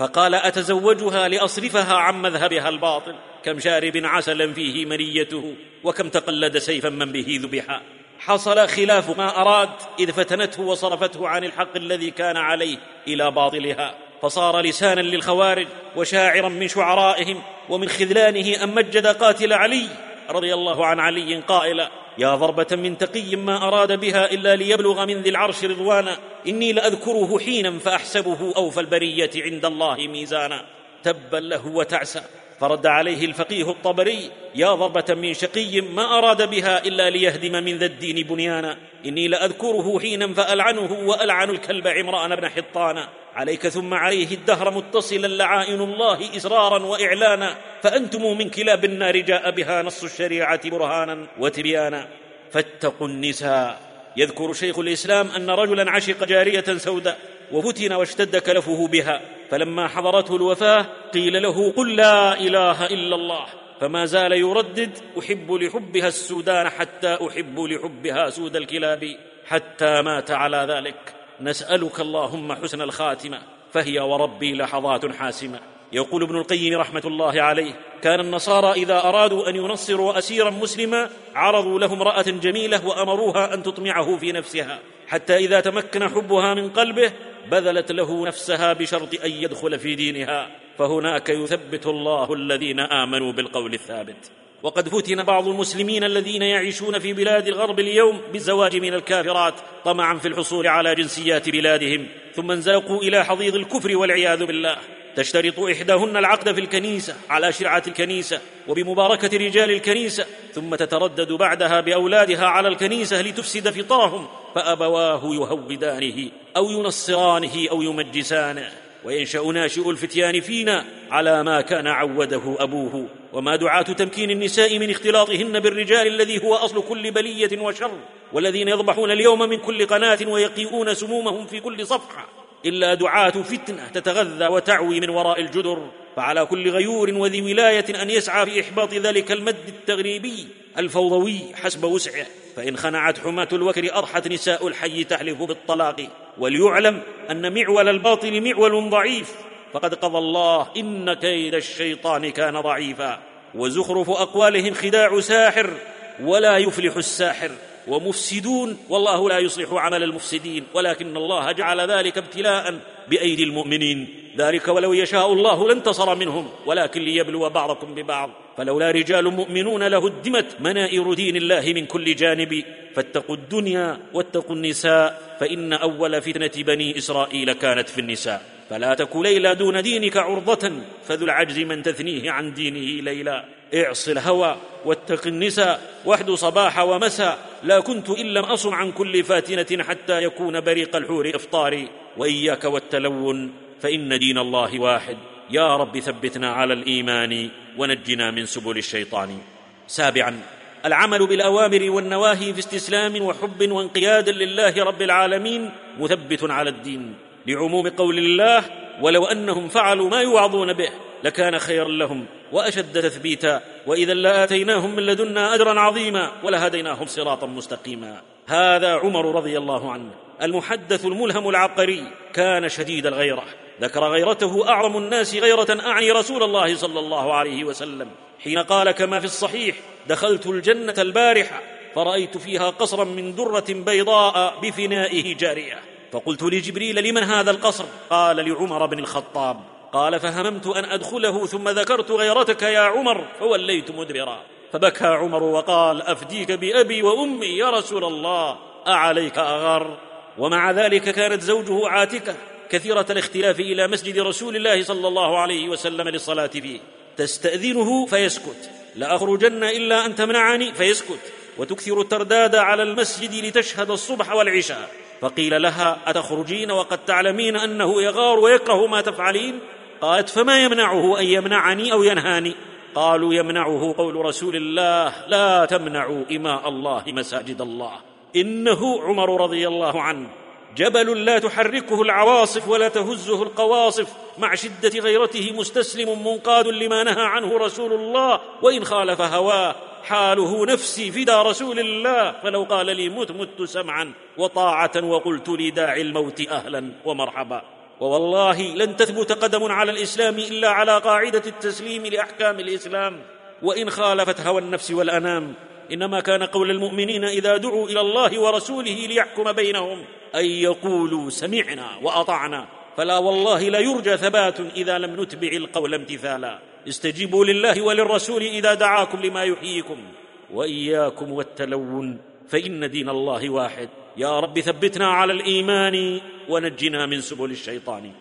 فقال أتزوجها لأصرفها عن مذهبها الباطل؟ كم شارب عسلا فيه منيته وكم تقلد سيفا من به ذبحا؟ حصل خلاف ما أراد إذ فتنته وصرفته عن الحق الذي كان عليه إلى باطلها. فصار لسانا للخوارج وشاعرا من شعرائهم ومن خذلانه أن مجد قاتل علي رضي الله عن علي قائلا يا ضربة من تقي ما أراد بها إلا ليبلغ من ذي العرش رضوانا. إني لأذكره حينا فأحسبه أوفى البرية عند الله ميزانا. تبا له وتعسى. فرد عليه الفقيه الطبري يا ضربة من شقي ما أراد بها إلا ليهدم من ذا الدين بنيانا. إني لأذكره حينا فألعنه وألعن الكلب عمران بن حطانا عليك ثم عليه الدهر متصلا لعائن الله إسرارا وإعلانا. فأنتم من كلاب النار جاء بها نص الشريعة برهانا وتبيانا. فاتقوا النساء. يذكر شيخ الإسلام أن رجلا عشق جارية سوداء وفتن واشتد كلفه بها. فلما حضرته الوفاة قيل له قل لا إله إلا الله فما زال يردد أحب لحبها السودان حتى أحب لحبها سود الكلاب حتى مات على ذلك. نسألك اللهم حسن الخاتمة فهي وربي لحظات حاسمة. يقول ابن القيم رحمة الله عليه كان النصارى إذا أرادوا أن ينصروا أسيرا مسلما عرضوا له امرأة جميلة وأمروها أن تطمعه في نفسها. حتى إذا تمكن حبها من قلبه بذلت له نفسها بشرط أن يدخل في دينها. فهناك يثبت الله الذين آمنوا بالقول الثابت. وقد فتن بعض المسلمين الذين يعيشون في بلاد الغرب اليوم بالزواج من الكافرات طمعا في الحصول على جنسيات بلادهم ثم انزلقوا إلى حضيض الكفر والعياذ بالله. تشترط إحداهن العقد في الكنيسة على شرعة الكنيسة وبمباركة رجال الكنيسة ثم تتردد بعدها بأولادها على الكنيسة لتفسد فطرهم فأبواه يهودانه أو ينصرانه أو يمجسانه. وينشا ناشئ الفتيان فينا على ما كان عوده أبوه. وما دعاة تمكين النساء من اختلاطهن بالرجال الذي هو أصل كل بلية وشر والذين يضبحون اليوم من كل قناة ويقيئون سمومهم في كل صفحة. إلا دعاة فتنة تتغذى وتعوي من وراء الجدر فعلى كل غيور وذي ولاية أن يسعى في إحباط ذلك المد التغريبي الفوضوي حسب وسعه فإن خنعت حماة الوكر اضحت نساء الحي تحلف بالطلاق وليعلم أن معول الباطل معول ضعيف فقد قضى الله إن كيد الشيطان كان ضعيفا وزخرف أقوالهم خداع ساحر ولا يفلح الساحر. ومفسدون والله لا يصلح عمل المفسدين ولكن الله جعل ذلك ابتلاء بأيدي المؤمنين. ذلك ولو يشاء الله لانتصر منهم ولكن ليبلو بعضكم ببعض. فلولا رجال مؤمنون لهدمت منائر دين الله من كل جانب. فاتقوا الدنيا واتقوا النساء فإن أول فتنة بني إسرائيل كانت في النساء. فلا تك ليلى دون دينك عرضة فذو العجز من تثنيه عن دينه ليلا اعص الهوى واتق النساء واحد صباح ومساء. لا كنت إن لم اصم عن كل فاتنة حتى يكون بريق الحور إفطاري. وإياك والتلون فإن دين الله واحد. يا رب ثبتنا على الإيمان ونجنا من سبل الشيطان. سابعا العمل بالأوامر والنواهي في استسلام وحب وانقياد لله رب العالمين مثبت على الدين. لعموم قول الله ولو أنهم فعلوا ما يوعظون به لكان خيرا لهم. وأشد تثبيتا وإذا لاتيناهم من لدنا أجرا عظيما ولهديناهم صراطا مستقيما. هذا عمر رضي الله عنه المحدث الملهم العبقري كان شديد الغيرة. ذكر غيرته أعظم الناس غيرة أعني رسول الله صلى الله عليه وسلم. حين قال كما في الصحيح دخلت الجنة البارحة فرأيت فيها قصرا من درة بيضاء بفنائه جارية. فقلت لجبريل لمن هذا القصر؟ قال لعمر بن الخطاب. قال فهممت أن أدخله ثم ذكرت غيرتك يا عمر فوليت مدبرا. فبكى عمر وقال أفديك بأبي وأمي يا رسول الله أعليك أغر؟ ومع ذلك كانت زوجه عاتكة كثيرة الاختلاف إلى مسجد رسول الله صلى الله عليه وسلم للصلاة فيه. تستأذنه فيسكت لاخرجن إلا أن تمنعني فيسكت. وتكثر الترداد على المسجد لتشهد الصبح والعشاء. فقيل لها أتخرجين وقد تعلمين أنه يغار ويكره ما تفعلين؟ قالت فما يمنعه أن يمنعني أو ينهاني؟ قالوا يمنعه قول رسول الله لا تمنعوا إماء الله مساجد الله. إنه عمر رضي الله عنه. جبل لا تحركه العواصف ولا تهزه القواصف. مع شدة غيرته مستسلم منقاد لما نهى عنه رسول الله. وإن خالف هواه حاله نفسي فدى رسول الله. فلو قال لي مت مت سمعا وطاعة وقلت لداعي الموت أهلا ومرحبا. ووالله لن تثبت قدم على الإسلام إلا على قاعدة التسليم لأحكام الإسلام. وإن خالفت هوى النفس والأنام. إنما كان قول المؤمنين إذا دعوا إلى الله ورسوله ليحكم بينهم. أن يقولوا سمعنا وأطعنا. فلا والله لا يرجى ثبات إذا لم نتبع القول امتثالا. استجيبوا لله وللرسول إذا دعاكم لما يحييكم. وإياكم والتلون. فإن دين الله واحد. يا رب ثبتنا على الإيمان ونجنا من سبل الشيطان.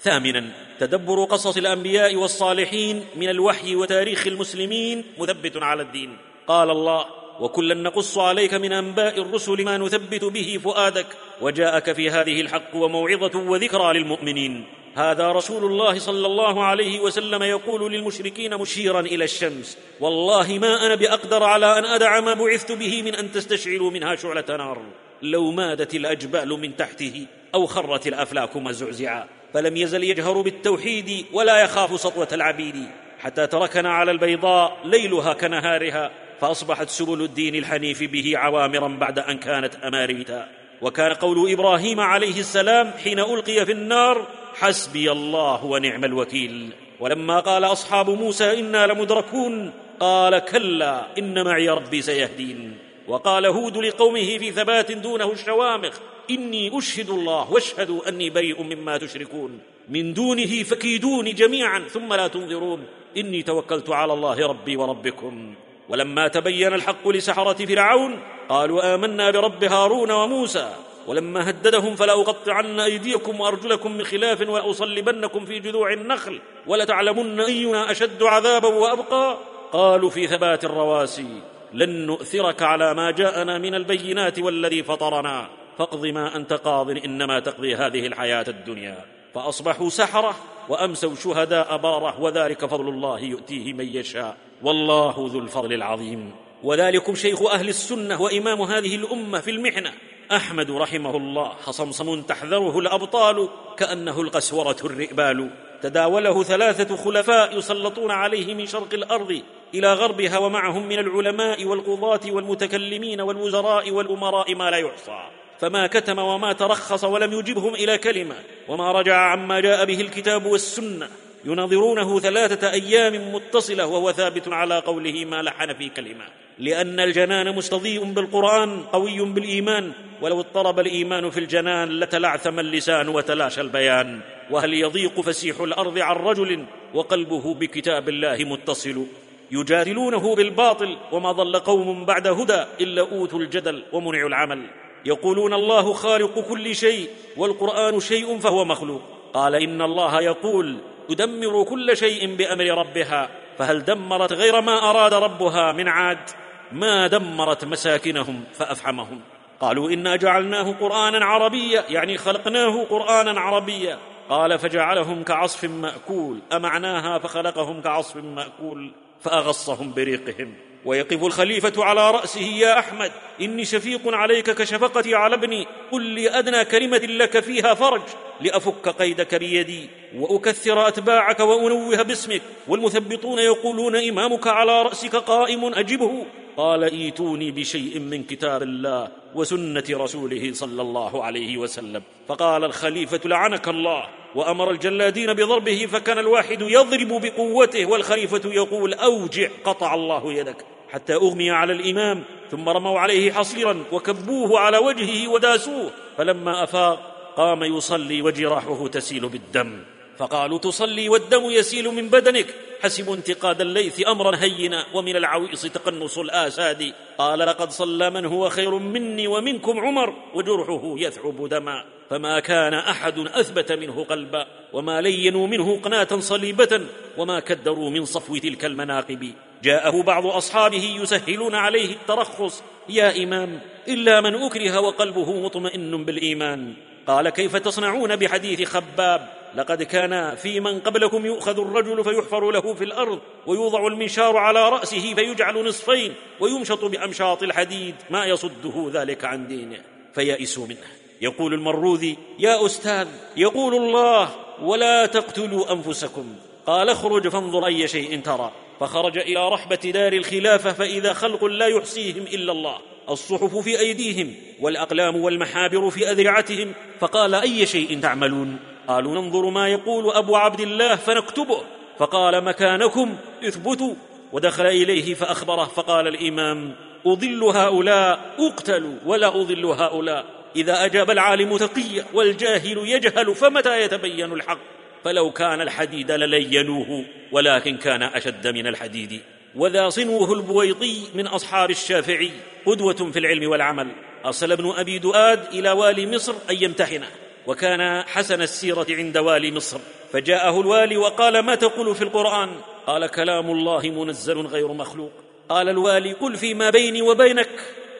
ثامنا تدبر قصص الأنبياء والصالحين من الوحي وتاريخ المسلمين مثبت على الدين. قال الله وكلا نقص عليك من أنباء الرسل ما نثبت به فؤادك. وجاءك في هذه الحق وموعظة وذكرى للمؤمنين. هذا رسول الله صلى الله عليه وسلم يقول للمشركين مشيرا إلى الشمس والله ما أنا بأقدر على أن أدع ما بعثت به من أن تستشعلوا منها شعلة نار. لو مادت الأجبال من تحته أو خرت الافلاك مزعزعا فلم يزل يجهر بالتوحيد ولا يخاف سطوة العبيد. حتى تركنا على البيضاء ليلها كنهارها فأصبحت سبل الدين الحنيف به عوامرا بعد أن كانت أماريتا. وكان قول إبراهيم عليه السلام حين ألقي في النار حسبي الله ونعم الوكيل. ولما قال أصحاب موسى إنا لمدركون قال كلا إن معي ربي سيهدين. وقال هود لقومه في ثبات دونه الشوامخ إني أشهد الله واشهدوا أني بريء مما تشركون. من دونه فكيدوني جميعا ثم لا تنظرون. إني توكلت على الله ربي وربكم. ولما تبين الحق لسحرة فرعون قالوا آمنا برب هارون وموسى. ولما هددهم فلاقطعن أيديكم وأرجلكم من خلاف ولاصلبنكم في جذوع النخل ولتعلمن أينا أشد عذابا وأبقى. قالوا في ثبات الرواسي لن نؤثرك على ما جاءنا من البينات والذي فطرنا. فاقض ما أنت قاض إنما تقضي هذه الحياة الدنيا. فأصبحوا سحرة وأمسوا شهداء بارة وذلك فضل الله يؤتيه من يشاء. والله ذو الفضل العظيم. وذلكم شيخ أهل السنة وإمام هذه الأمة في المحنة. أحمد رحمه الله حصمصم تحذره الأبطال كأنه القسورة الرئبال. تداوله ثلاثة خلفاء يسلطون عليه من شرق الأرض إلى غربها ومعهم من العلماء والقضاة والمتكلمين والوزراء والأمراء ما لا يحصى فما كتم وما ترخص ولم يجبهم إلى كلمة. وما رجع عما جاء به الكتاب والسنة. يناظرونه ثلاثة أيام متصلة وهو ثابت على قوله ما لحن في كلمة. لأن الجنان مستضيء بالقرآن قوي بالإيمان ولو اضطرب الإيمان في الجنان لتلعثم اللسان وتلاشى البيان. وهل يضيق فسيح الأرض عن رجل وقلبه بكتاب الله متصل؟ يجادلونه بالباطل وما ضل قوم بعد هدى إلا أوتوا الجدل ومنعوا العمل. يقولون الله خالق كل شيء والقرآن شيء فهو مخلوق. قال إن الله يقول تدمر كل شيء بأمر ربها. فهل دمرت غير ما أراد ربها من عاد؟ ما دمرت مساكنهم فافحمهم قالوا إنا جعلناه قرآنا عربيا يعني خلقناه قرآنا عربيا. قال فجعلهم كعصف مأكول أمعناها فخلقهم كعصف مأكول فأغصهم بريقهم. ويقف الخليفة على رأسه يا أحمد إني شفيق عليك كشفقتي على ابني قل لي أدنى كلمة لك فيها فرج لأفك قيدك بيدي وأكثر أتباعك وأنوه باسمك والمثبطون يقولون إمامك على رأسك قائم أجبه. قال إيتوني بشيء من كتاب الله وسنة رسوله صلى الله عليه وسلم. فقال الخليفة لعنك الله. وأمر الجلادين بضربه فكان الواحد يضرب بقوته والخليفة يقول أوجع قطع الله يدك حتى أغمي على الإمام ثم رموا عليه حصيرا وكبوه على وجهه وداسوه فلما أفاق قام يصلي وجراحه تسيل بالدم. فقالوا تصلي والدم يسيل من بدنك. حسبوا انتقاد الليث أمرا هينا ومن العويص تقنص الآساد. قال لقد صلى من هو خير مني ومنكم عمر وجرحه يثعب دما. فما كان أحد أثبت منه قلبا. وما لينوا منه قناة صليبة. وما كدروا من صفو تلك المناقب. جاءه بعض أصحابه يسهلون عليه الترخص. يا إمام إلا من أكره وقلبه مطمئن بالإيمان. قال كيف تصنعون بحديث خباب؟ لقد كان في من قبلكم يؤخذ الرجل فيحفر له في الأرض ويوضع المنشار على رأسه فيجعل نصفين ويمشط بأمشاط الحديد ما يصده ذلك عن دينه فيئسوا منه. يقول المروذي يا أستاذ يقول الله ولا تقتلوا أنفسكم. قال اخرج فانظر أي شيء ترى. فخرج إلى رحبة دار الخلافة فإذا خلق لا يحصيهم إلا الله. الصحف في أيديهم والأقلام والمحابر في أذرعتهم فقال أي شيء تعملون؟ قالوا ننظر ما يقول أبو عبد الله فنكتبه. فقال مكانكم اثبتوا. ودخل إليه فأخبره فقال الإمام أضل هؤلاء اقتلوا ولا أضل هؤلاء. إذا أجاب العالم تقيا والجاهل يجهل فمتى يتبين الحق؟ فلو كان الحديد للينوه ولكن كان أشد من الحديد. وذا صنوه البويطي من أصحاب الشافعي قدوة في العلم والعمل. أرسل ابن أبي دؤاد إلى والي مصر أن يمتحنه. وكان حسن السيرة عند والي مصر. فجاءه الوالي وقال ما تقول في القرآن؟ قال كلام الله منزل غير مخلوق. قال الوالي قل فيما بيني وبينك.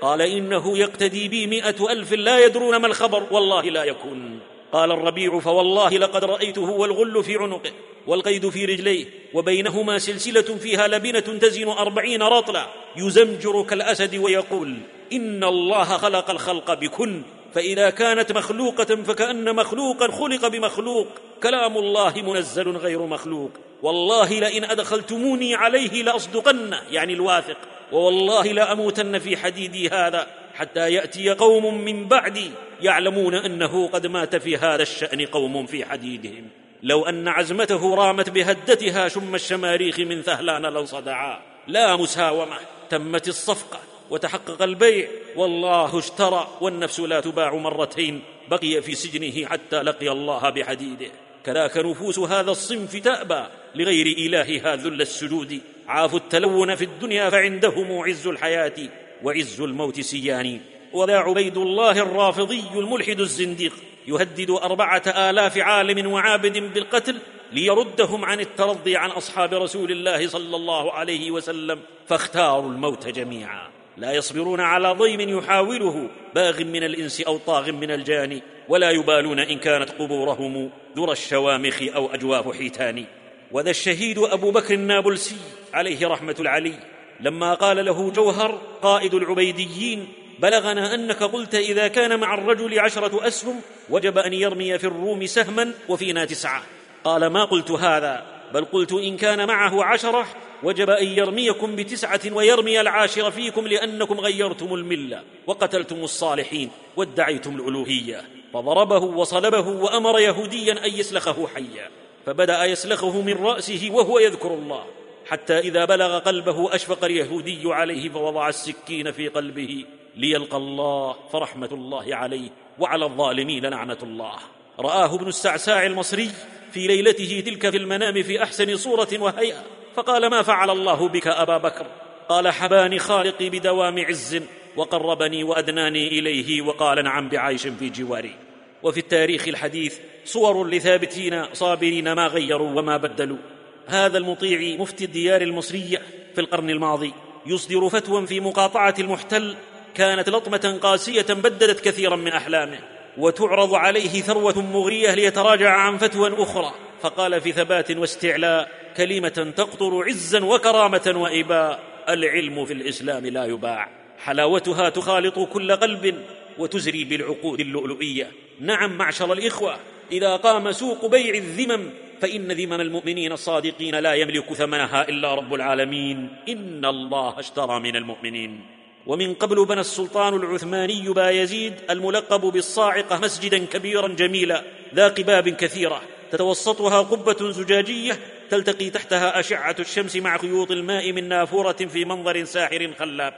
قال إنه يقتدي بي مائه ألف لا يدرون ما الخبر والله لا يكون. قال الربيع فوالله لقد رأيته والغل في عنقه والقيد في رجليه وبينهما سلسلة فيها لبنة تزن أربعين رطلا يزمجر كالأسد ويقول إن الله خلق الخلق بكن فإذا كانت مخلوقة فكأن مخلوقا خلق بمخلوق. كلام الله منزل غير مخلوق. والله لئن أدخلتموني عليه لأصدقن يعني الواثق. ووالله لأموتن في حديدي هذا حتى يأتي قوم من بعدي يعلمون أنه قد مات في هذا الشأن قوم في حديدهم. لو أن عزمته رامت بهدتها شم الشماريخ من ثهلان لانصدعا. لا مساومة تمت الصفقة. وتحقق البيع. والله اشترى والنفس لا تباع مرتين. بقي في سجنه حتى لقي الله بحديده. كذاك نفوس هذا الصنف تأبى لغير إلهها ذل السجود. عافوا التلون في الدنيا فعندهم عز الحياة وعز الموت سيان. وذا عبيد الله الرافضي الملحد الزنديق. يهدد أربعة آلاف عالم وعابد بالقتل ليردهم عن الترضي عن أصحاب رسول الله صلى الله عليه وسلم. فاختاروا الموت جميعا. لا يصبرون على ضيم يحاوله باغ من الإنس أو طاغ من الجان ولا يبالون إن كانت قبورهم ذرى الشوامخ أو أجواف حيتان. وذا الشهيد أبو بكر النابلسي عليه رحمة العلي لما قال له جوهر قائد العبيديين بلغنا أنك قلت إذا كان مع الرجل عشرة أسهم وجب أن يرمي في الروم سهما وفينا تسعه قال ما قلت هذا بل قلت إن كان معه عشرة وجب أن يرميكم بتسعة ويرمي العاشر فيكم لأنكم غيرتم الملة وقتلتم الصالحين وادعيتم الألوهية. فضربه وصلبه وأمر يهوديا أن يسلخه حيا. فبدأ يسلخه من رأسه وهو يذكر الله. حتى إذا بلغ قلبه أشفق اليهودي عليه فوضع السكين في قلبه. ليلقى الله فرحمة الله عليه وعلى الظالمين لعنة الله. رآه ابن السعساع المصري في ليلته تلك في المنام في أحسن صورة وهيئة فقال ما فعل الله بك أبا بكر؟ قال حباني خالقي بدوام عز وقربني وأدناني إليه وقال نعم بعيش في جواري. وفي التاريخ الحديث صور لثابتين صابرين ما غيروا وما بدلوا. هذا المطيع مفتي الديار المصرية في القرن الماضي يصدر فتوى في مقاطعة المحتل كانت لطمة قاسية بددت كثيرا من أحلامه. وتعرض عليه ثروة مغرية ليتراجع عن فتوى أخرى. فقال في ثبات واستعلاء كلمة تقطر عزا وكرامة وإباء. العلم في الإسلام لا يباع. حلاوتها تخالط كل قلب وتزري بالعقود اللؤلؤية. نعم معشر الإخوة إذا قام سوق بيع الذمم فإن ذمم المؤمنين الصادقين لا يملك ثمنها إلا رب العالمين. إن الله اشترى من المؤمنين. ومن قبل بنى السلطان العثماني بايزيد الملقب بالصاعقه مسجدا كبيرا جميلا ذا قباب كثيرة تتوسطها قبة زجاجية تلتقي تحتها أشعة الشمس مع خيوط الماء من نافورة في منظر ساحر خلاب.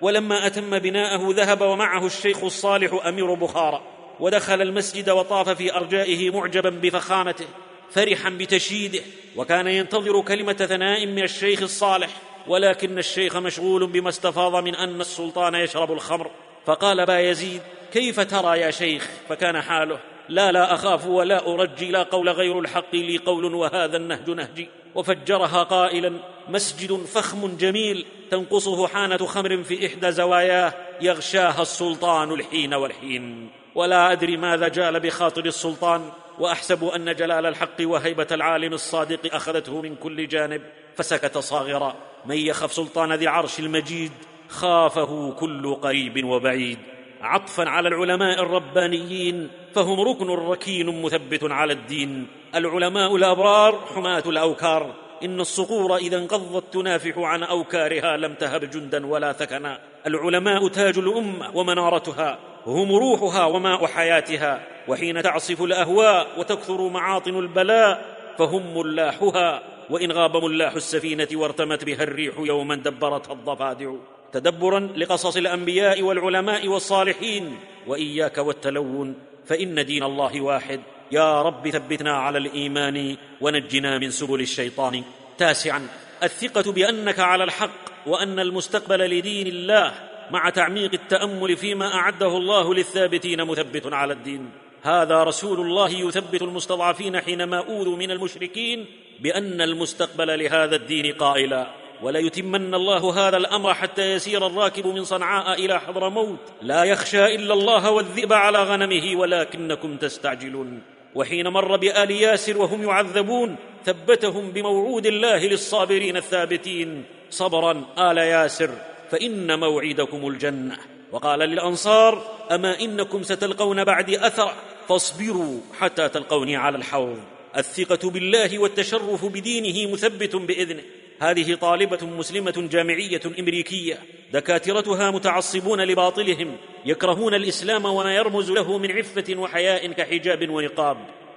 ولما أتم بناءه ذهب ومعه الشيخ الصالح أمير بخارى. ودخل المسجد وطاف في أرجائه معجبا بفخامته فرحا بتشييده وكان ينتظر كلمة ثناء من الشيخ الصالح. ولكن الشيخ مشغول بما استفاض من أن السلطان يشرب الخمر. فقال با يزيد كيف ترى يا شيخ؟ فكان حاله لا لا أخاف ولا أرجي لا قول غير الحق لي قول وهذا النهج نهجي. وفجرها قائلا مسجد فخم جميل تنقصه حانة خمر في إحدى زواياه يغشاها السلطان الحين والحين. ولا أدري ماذا جال بخاطر السلطان وأحسب أن جلال الحق وهيبة العالم الصادق أخذته من كل جانب. فسكت صاغرا. من يخف سلطان ذي العرش المجيد خافه كل قريب وبعيد. عطفا على العلماء الربانيين فهم ركن ركين مثبت على الدين. العلماء الأبرار حماة الأوكار. إن الصقور إذا انقضت تنافح عن أوكارها لم تهب جندا ولا ثكنا. العلماء تاج الأمة ومنارتها. هم روحها وماء حياتها. وحين تعصف الأهواء وتكثر معاطن البلاء فهم ملاحها. وإن غاب ملاح السفينة وارتمت بها الريح يوما دبرتها الضفادع. تدبرا لقصص الأنبياء والعلماء والصالحين. وإياك والتلون فإن دين الله واحد. يا رب ثبتنا على الإيمان ونجنا من سبل الشيطان. تاسعا الثقة بأنك على الحق وأن المستقبل لدين الله مع تعميق التأمل فيما أعده الله للثابتين مثبت على الدين. هذا رسول الله يثبت المستضعفين حينما أوذوا من المشركين بأن المستقبل لهذا الدين قائلا وليتمن الله هذا الأمر حتى يسير الراكب من صنعاء إلى حضرموت لا يخشى إلا الله والذئب على غنمه ولكنكم تستعجلون. وحين مر بآل ياسر وهم يعذبون ثبتهم بموعود الله للصابرين الثابتين. صبرا آل ياسر فإن موعدكم الجنة. وقال للأنصار أما إنكم ستلقون بعدي اثر فاصبروا حتى تلقوني على الحوض. الثقة بالله والتشرف بدينه مثبت بإذنه. هذه طالبة مسلمة جامعية أمريكية. دكاترتها متعصبون لباطلهم يكرهون الإسلام وما يرمز له من عفة وحياء كحجاب ونقاب.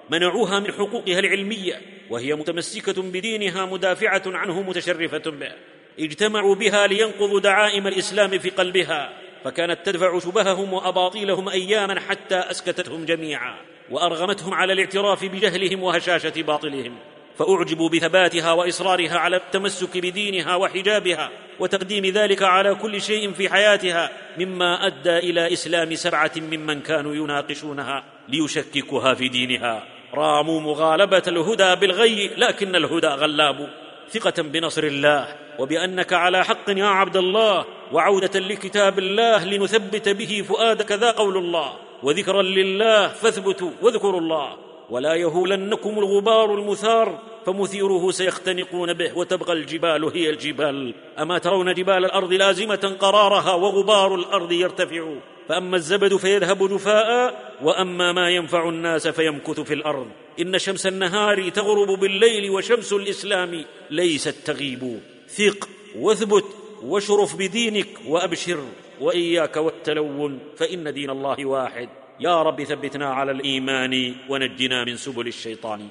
منعوها من حقوقها العلمية وهي متمسكة بدينها مدافعة عنه متشرفة به. اجتمعوا بها لينقضوا دعائم الإسلام في قلبها فكانت تدفع شبههم وأباطيلهم اياما حتى اسكتتهم جميعا. وأرغمتهم على الاعتراف بجهلهم وهشاشة باطلهم فأعجبوا بثباتها وإصرارها على التمسك بدينها وحجابها وتقديم ذلك على كل شيء في حياتها مما أدى إلى إسلام سبعة ممن كانوا يناقشونها ليشككوها في دينها. راموا مغالبة الهدى بالغي لكن الهدى غلاب. ثقة بنصر الله وبأنك على حق يا عبد الله وعودة لكتاب الله لنثبت به فؤادك ذا قول الله. وذكرا لله فاثبتوا واذكروا الله. ولا يهولنكم الغبار المثار فمثيره سيختنقون به وتبقى الجبال هي الجبال. أما ترون جبال الأرض لازمة قرارها وغبار الأرض يرتفع. فأما الزبد فيذهب جفاء وأما ما ينفع الناس فيمكث في الأرض. إن شمس النهار تغرب بالليل وشمس الإسلام ليست تغيب. ثق واثبت واشرف بدينك وأبشر. وإياك والتلون فإن دين الله واحد. يا رب ثبتنا على الإيمان ونجنا من سبل الشيطان.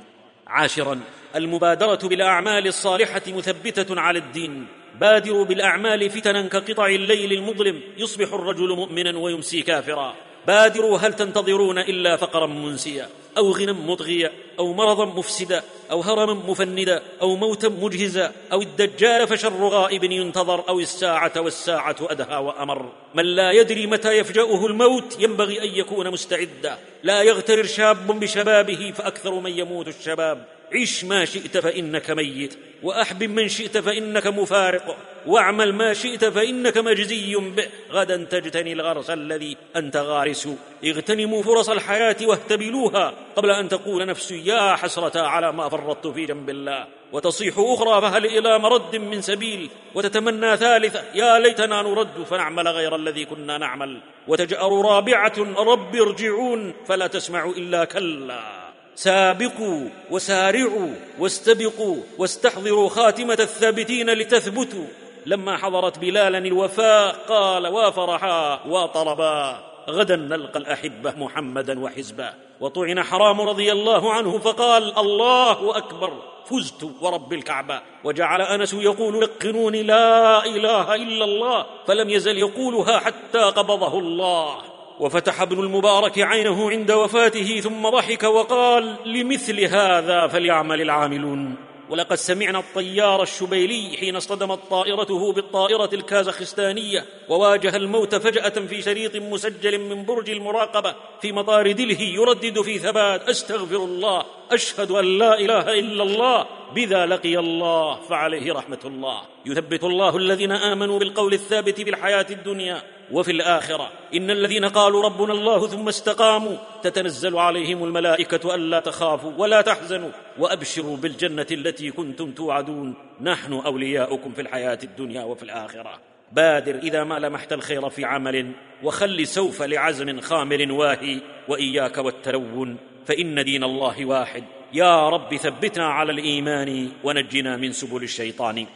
عاشرا المبادرة بالأعمال الصالحة مثبتة على الدين. بادروا بالأعمال فتنا كقطع الليل المظلم. يصبح الرجل مؤمنا ويمسي كافرا. بادروا هل تنتظرون إلا فقرا منسيا أو غنى مطغيا أو مرضا مفسدا. أو هرما مفندا أو موتا مجهزا أو الدجال فشر غائب ينتظر أو الساعة والساعة أدهى وأمر. من لا يدري متى يفجأه الموت ينبغي أن يكون مستعدا. لا يغترر شاب بشبابه فأكثر من يموت الشباب. عش ما شئت فإنك ميت وأحبب من شئت فإنك مفارق واعمل ما شئت فإنك مجزي به. غدا تجتني الغرس الذي أنت غارس. اغتنموا فرص الحياة واهتبلوها قبل أن تقول نفسي يا حسرة على ما فرطت في جنب الله. وتصيح أخرى فهل إلى مرد من سبيل؟ وتتمنى ثالثة يا ليتنا نرد فنعمل غير الذي كنا نعمل. وتجأر رابعة رب ارجعون فلا تسمع إلا كلا. سابقوا وسارعوا واستبقوا واستحضروا خاتمة الثابتين لتثبتوا. لما حضرت بلالا الوفاء قال وافرحا وطربا. غدا نلقى الأحبة محمدا وحزبه وطعن حرام رضي الله عنه فقال الله أكبر فزت ورب الكعبة. وجعل أنس يقول لقنوني لا إله إلا الله فلم يزل يقولها حتى قبضه الله. وفتح ابن المبارك عينه عند وفاته ثم ضحك وقال لمثل هذا فليعمل العاملون. ولقد سمعنا الطيار الشبيلي حين اصطدمت طائرته بالطائرة الكازاخستانية وواجه الموت فجأة في شريط مسجل من برج المراقبة في مطار دلهي يردد في ثبات أستغفر الله أشهد أن لا إله إلا الله. بذا لقي الله فعليه رحمة الله. يثبت الله الذين آمنوا بالقول الثابت في الحياة الدنيا وفي الآخرة إن الذين قالوا ربنا الله ثم استقاموا تتنزل عليهم الملائكة ألا تخافوا ولا تحزنوا وأبشروا بالجنة التي كنتم توعدون. نحن أولياؤكم في الحياة الدنيا وفي الآخرة. بادر إذا ما لمحت الخير في عمل وخل سوف لعزم خامر واهي. وإياك والتلون فإن دين الله واحد. يا رب ثبتنا على الإيمان ونجنا من سبل الشيطان.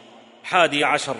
حادي عشر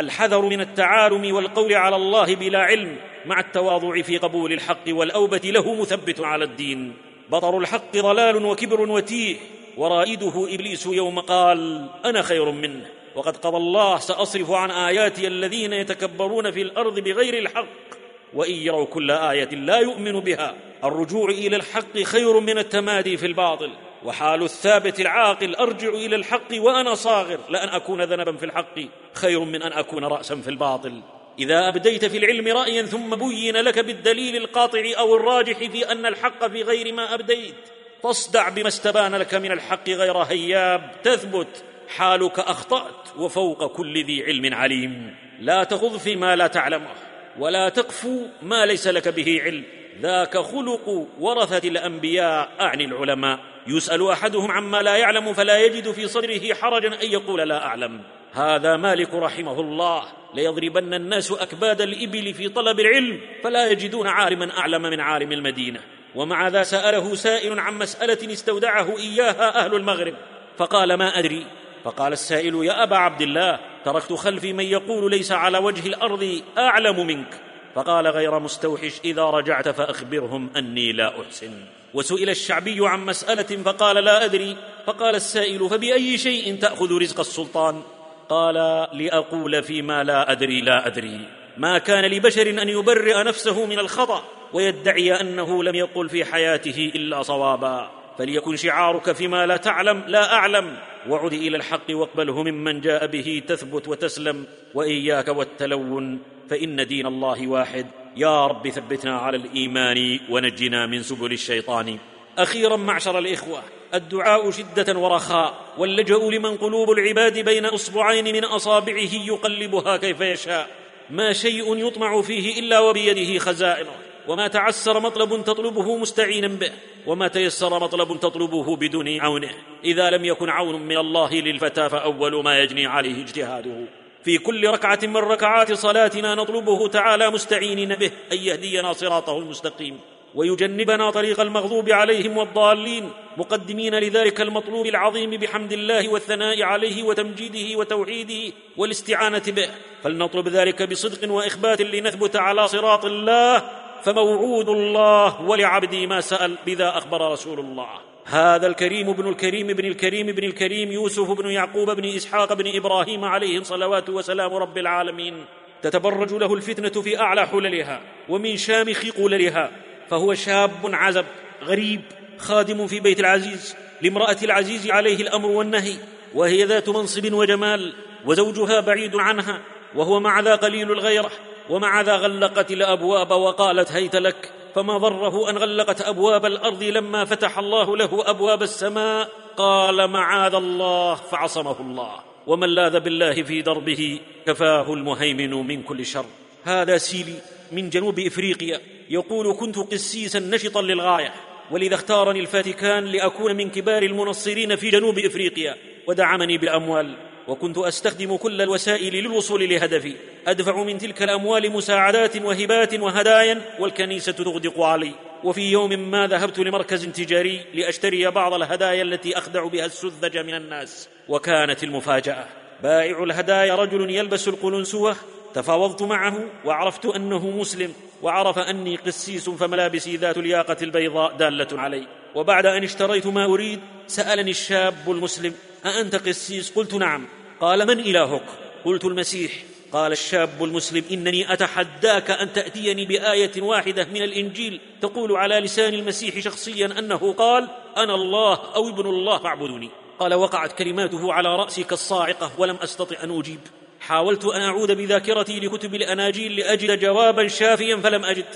الحذر من التعالم والقول على الله بلا علم مع التواضع في قبول الحق والأوبة له مثبت على الدين. بطر الحق ضلال وكبر وتيه ورائده إبليس يوم قال أنا خير منه. وقد قضى الله سأصرف عن آياتي الذين يتكبرون في الأرض بغير الحق وإن يروا كل آية لا يؤمن بها. الرجوع إلى الحق خير من التمادي في الباطل. وحال الثابت العاقل أرجع إلى الحق وأنا صاغر. لأن أكون ذنبا في الحق خير من أن أكون راسا في الباطل. إذا أبديت في العلم رايا ثم بين لك بالدليل القاطع أو الراجح في أن الحق في غير ما أبديت. فاصدع بما استبان لك من الحق غير هياب. تثبت حالك أخطأت وفوق كل ذي علم عليم. لا تخض فيما لا تعلمه ولا تقفو ما ليس لك به علم. ذاك خلق ورثة الأنبياء أعني العلماء. يسأل أحدهم عما لا يعلم فلا يجد في صدره حرجا أن يقول لا أعلم. هذا مالك رحمه الله. ليضربن الناس أكباد الإبل في طلب العلم فلا يجدون عالما أعلم من عالم المدينة. ومع ذا سأله سائل عن مسألة استودعه إياها أهل المغرب. فقال ما أدري. فقال السائل يا أبا عبد الله تركت خلفي من يقول ليس على وجه الأرض أعلم منك. فقال غير مستوحش إذا رجعت فأخبرهم أني لا أحسن. وسئل الشعبي عن مسألة فقال لا أدري. فقال السائل فبأي شيء تأخذ رزق السلطان؟ قال لأقول فيما لا أدري لا أدري. ما كان لبشر أن يبرئ نفسه من الخطأ ويدعي أنه لم يقل في حياته إلا صوابا. فليكن شعارك فيما لا تعلم لا أعلم. وعد إلى الحق واقبله ممن جاء به تثبت وتسلم. وإياك والتلون فإن دين الله واحد. يا رب ثبتنا على الإيمان ونجنا من سبل الشيطان. أخيرا معشر الإخوة الدعاء شدة ورخاء. واللجأ لمن قلوب العباد بين إصبعين من أصابعه يقلبها كيف يشاء. ما شيء يطمع فيه إلا وبيده خزائنه. وما تعسر مطلب تطلبه مستعينا به وما تيسر مطلب تطلبه بدون عونه. إذا لم يكن عون من الله للفتى فأول ما يجني عليه اجتهاده. في كل ركعة من ركعات صلاتنا نطلبه تعالى مستعينين به أن يهدينا صراطه المستقيم. ويجنبنا طريق المغضوب عليهم والضالين مقدمين لذلك المطلوب العظيم بحمد الله والثناء عليه وتمجيده وتوحيده والاستعانة به. فلنطلب ذلك بصدق وإخبات لنثبت على صراط الله فموعود الله ولعبدي ما سأل بذا أخبر رسول الله. هذا الكريم ابن الكريم ابن الكريم ابن الكريم يوسف بن يعقوب بن إسحاق بن إبراهيم عليه صلوات وسلام رب العالمين. تتبرج له الفتنة في أعلى حللها ومن شامخ قللها فهو شاب عزب غريب خادم في بيت العزيز لامرأة العزيز عليه الأمر والنهي. وهي ذات منصب وجمال وزوجها بعيد عنها وهو مع ذا قليل الغيرة. ومع ذا غلقت الأبواب وقالت هيت لك فما ضره أن غلقت أبواب الأرض لما فتح الله له أبواب السماء؟ قال معاذ الله فعصمه الله. ومن لاذ بالله في دربه كفاه المهيمن من كل شر. هذا سيلي من جنوب إفريقيا يقول كنت قسيسا نشطا للغاية ولذا اختارني الفاتيكان لأكون من كبار المنصرين في جنوب إفريقيا ودعمني بالأموال. وكنت أستخدم كل الوسائل للوصول لهدفي. أدفع من تلك الأموال مساعدات وهبات وهدايا والكنيسة تغدق علي. وفي يوم ما ذهبت لمركز تجاري لأشتري بعض الهدايا التي أخدع بها السذج من الناس. وكانت المفاجأة بائع الهدايا رجل يلبس القلنسوة. تفاوضت معه وعرفت أنه مسلم وعرف أني قسيس فملابسي ذات الياقة البيضاء دالة علي. وبعد أن اشتريت ما أريد سألني الشاب المسلم أأنت قسيس؟ قلت نعم. قال من إلهك؟ قلت المسيح. قال الشاب المسلم إنني أتحداك أن تأتيني بآية واحدة من الإنجيل تقول على لسان المسيح شخصيا أنه قال أنا الله أو ابن الله فاعبدني قال وقعت كلماته على رأسي كالصاعقة ولم أستطع أن أجيب. حاولت أن أعود بذاكرتي لكتب الأناجيل لأجد جوابا شافيا فلم أجد.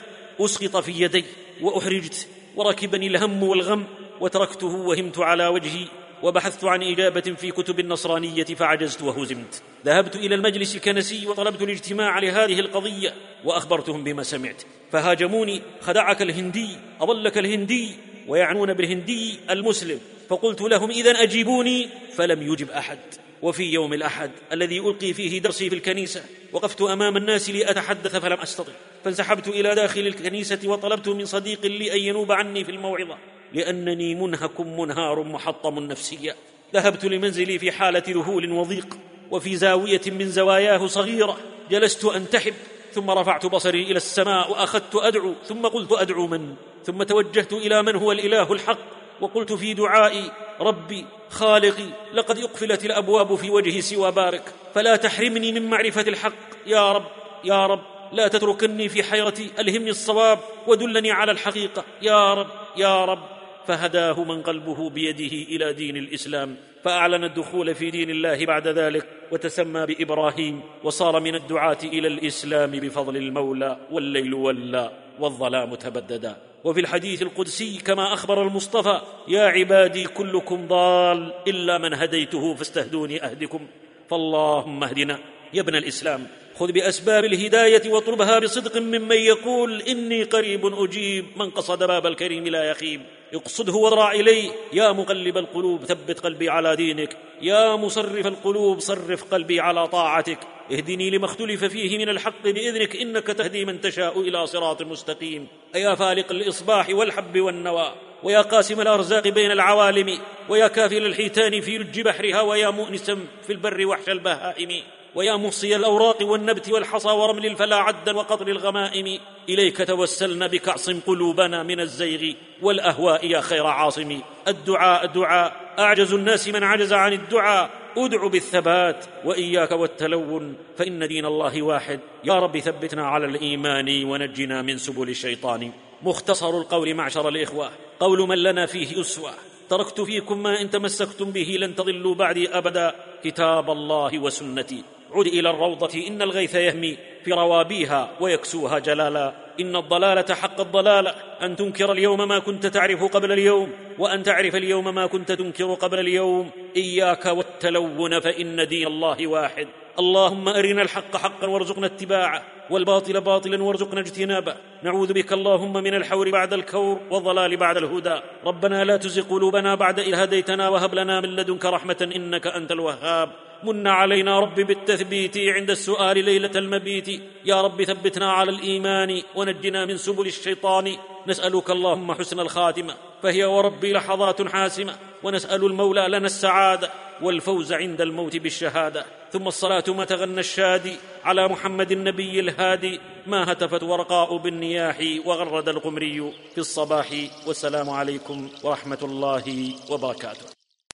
أسقط في يدي وأحرجت وركبني الهم والغم وتركته وهمت على وجهي. وبحثت عن إجابة في كتب النصرانية فعجزت وهزمت. ذهبت إلى المجلس الكنسي وطلبت الاجتماع لهذه القضية وأخبرتهم بما سمعت. فهاجموني خدعك الهندي أضلك الهندي ويعنون بالهندي المسلم. فقلت لهم اذا أجيبوني فلم يجب أحد. وفي يوم الأحد الذي ألقي فيه درسي في الكنيسة وقفت أمام الناس لأتحدث فلم أستطع. فانسحبت إلى داخل الكنيسة وطلبت من صديق لي أن ينوب عني في الموعظة لأنني منهك منهار محطم نفسيا ذهبت لمنزلي في حالة ذهول وضيق وفي زاوية من زواياه صغيرة. جلست أنتحب ثم رفعت بصري إلى السماء وأخذت أدعو ثم قلت أدعو من؟ ثم توجهت إلى من هو الإله الحق. وقلت في دعائي ربي خالقي لقد أقفلت الأبواب في وجهي سوى بارك فلا تحرمني من معرفة الحق. يا رب يا رب لا تتركني في حيرتي ألهمني الصواب ودلني على الحقيقة. يا رب يا رب. فهداه من قلبه بيده إلى دين الإسلام فأعلن الدخول في دين الله بعد ذلك وتسمى بإبراهيم وصار من الدعاة إلى الإسلام بفضل المولى والليل ولى والظلام تبددا. وفي الحديث القدسي كما أخبر المصطفى يا عبادي كلكم ضال إلا من هديته فاستهدوني أهدكم فاللهم اهدنا. يا ابن الإسلام خذ بأسباب الهداية واطلبها بصدق ممن يقول إني قريب أجيب من قصد باب الكريم لا يخيب. اقصده واضرع اليه يا مقلب القلوب ثبت قلبي على دينك. يا مصرف القلوب صرف قلبي على طاعتك. اهدني لما اختلف فيه من الحق بإذنك إنك تهدي من تشاء إلى صراط مستقيم. أيا فالق الإصباح والحب والنوى ويا قاسم الأرزاق بين العوالم ويا كافل الحيتان في لج بحرها ويا مؤنسا في البر وحش البهائم. ويا مصي الأوراق والنبت والحصى ورمل الفلا عدا وقطر الغمائم. إليك توسلنا بك اعصم قلوبنا من الزيغ والأهواء يا خير عاصم. الدعاء دعاء أعجز الناس من عجز عن الدعاء. ادع بالثبات وإياك والتلون فإن دين الله واحد. يا رب ثبتنا على الإيمان ونجنا من سبل الشيطان. مختصر القول معشر الإخوة قول من لنا فيه أسوة. تركت فيكم ما إن تمسكتم به لن تضلوا بعدي أبدا. كتاب الله وسنتي. عد إلى الروضة إن الغيث يهمي في روابيها ويكسوها جلالا. إن الضلالة حق الضلاله أن تنكر اليوم ما كنت تعرف قبل اليوم وأن تعرف اليوم ما كنت تنكر قبل اليوم. إياك والتلون فإن دين الله واحد. اللهم أرنا الحق حقا وارزقنا اتباعه والباطل باطلا وارزقنا اجتنابه. نعوذ بك اللهم من الحور بعد الكور والضلال بعد الهدى. ربنا لا تزغ قلوبنا بعد إذ هديتنا وهب لنا من لدنك رحمة إنك أنت الوهاب. من علينا رب بالتثبيت عند السؤال ليلة المبيت. يا رب ثبتنا على الإيمان ونجنا من سبل الشيطان. نسألك اللهم حسن الخاتمه فهي وربي لحظات حاسمة. ونسأل المولى لنا السعادة والفوز عند الموت بالشهادة. ثم الصلاة ما تغنى الشادي على محمد النبي الهادي. ما هتفت ورقاء بالنياح وغرد القمري في الصباح. والسلام عليكم ورحمة الله وبركاته.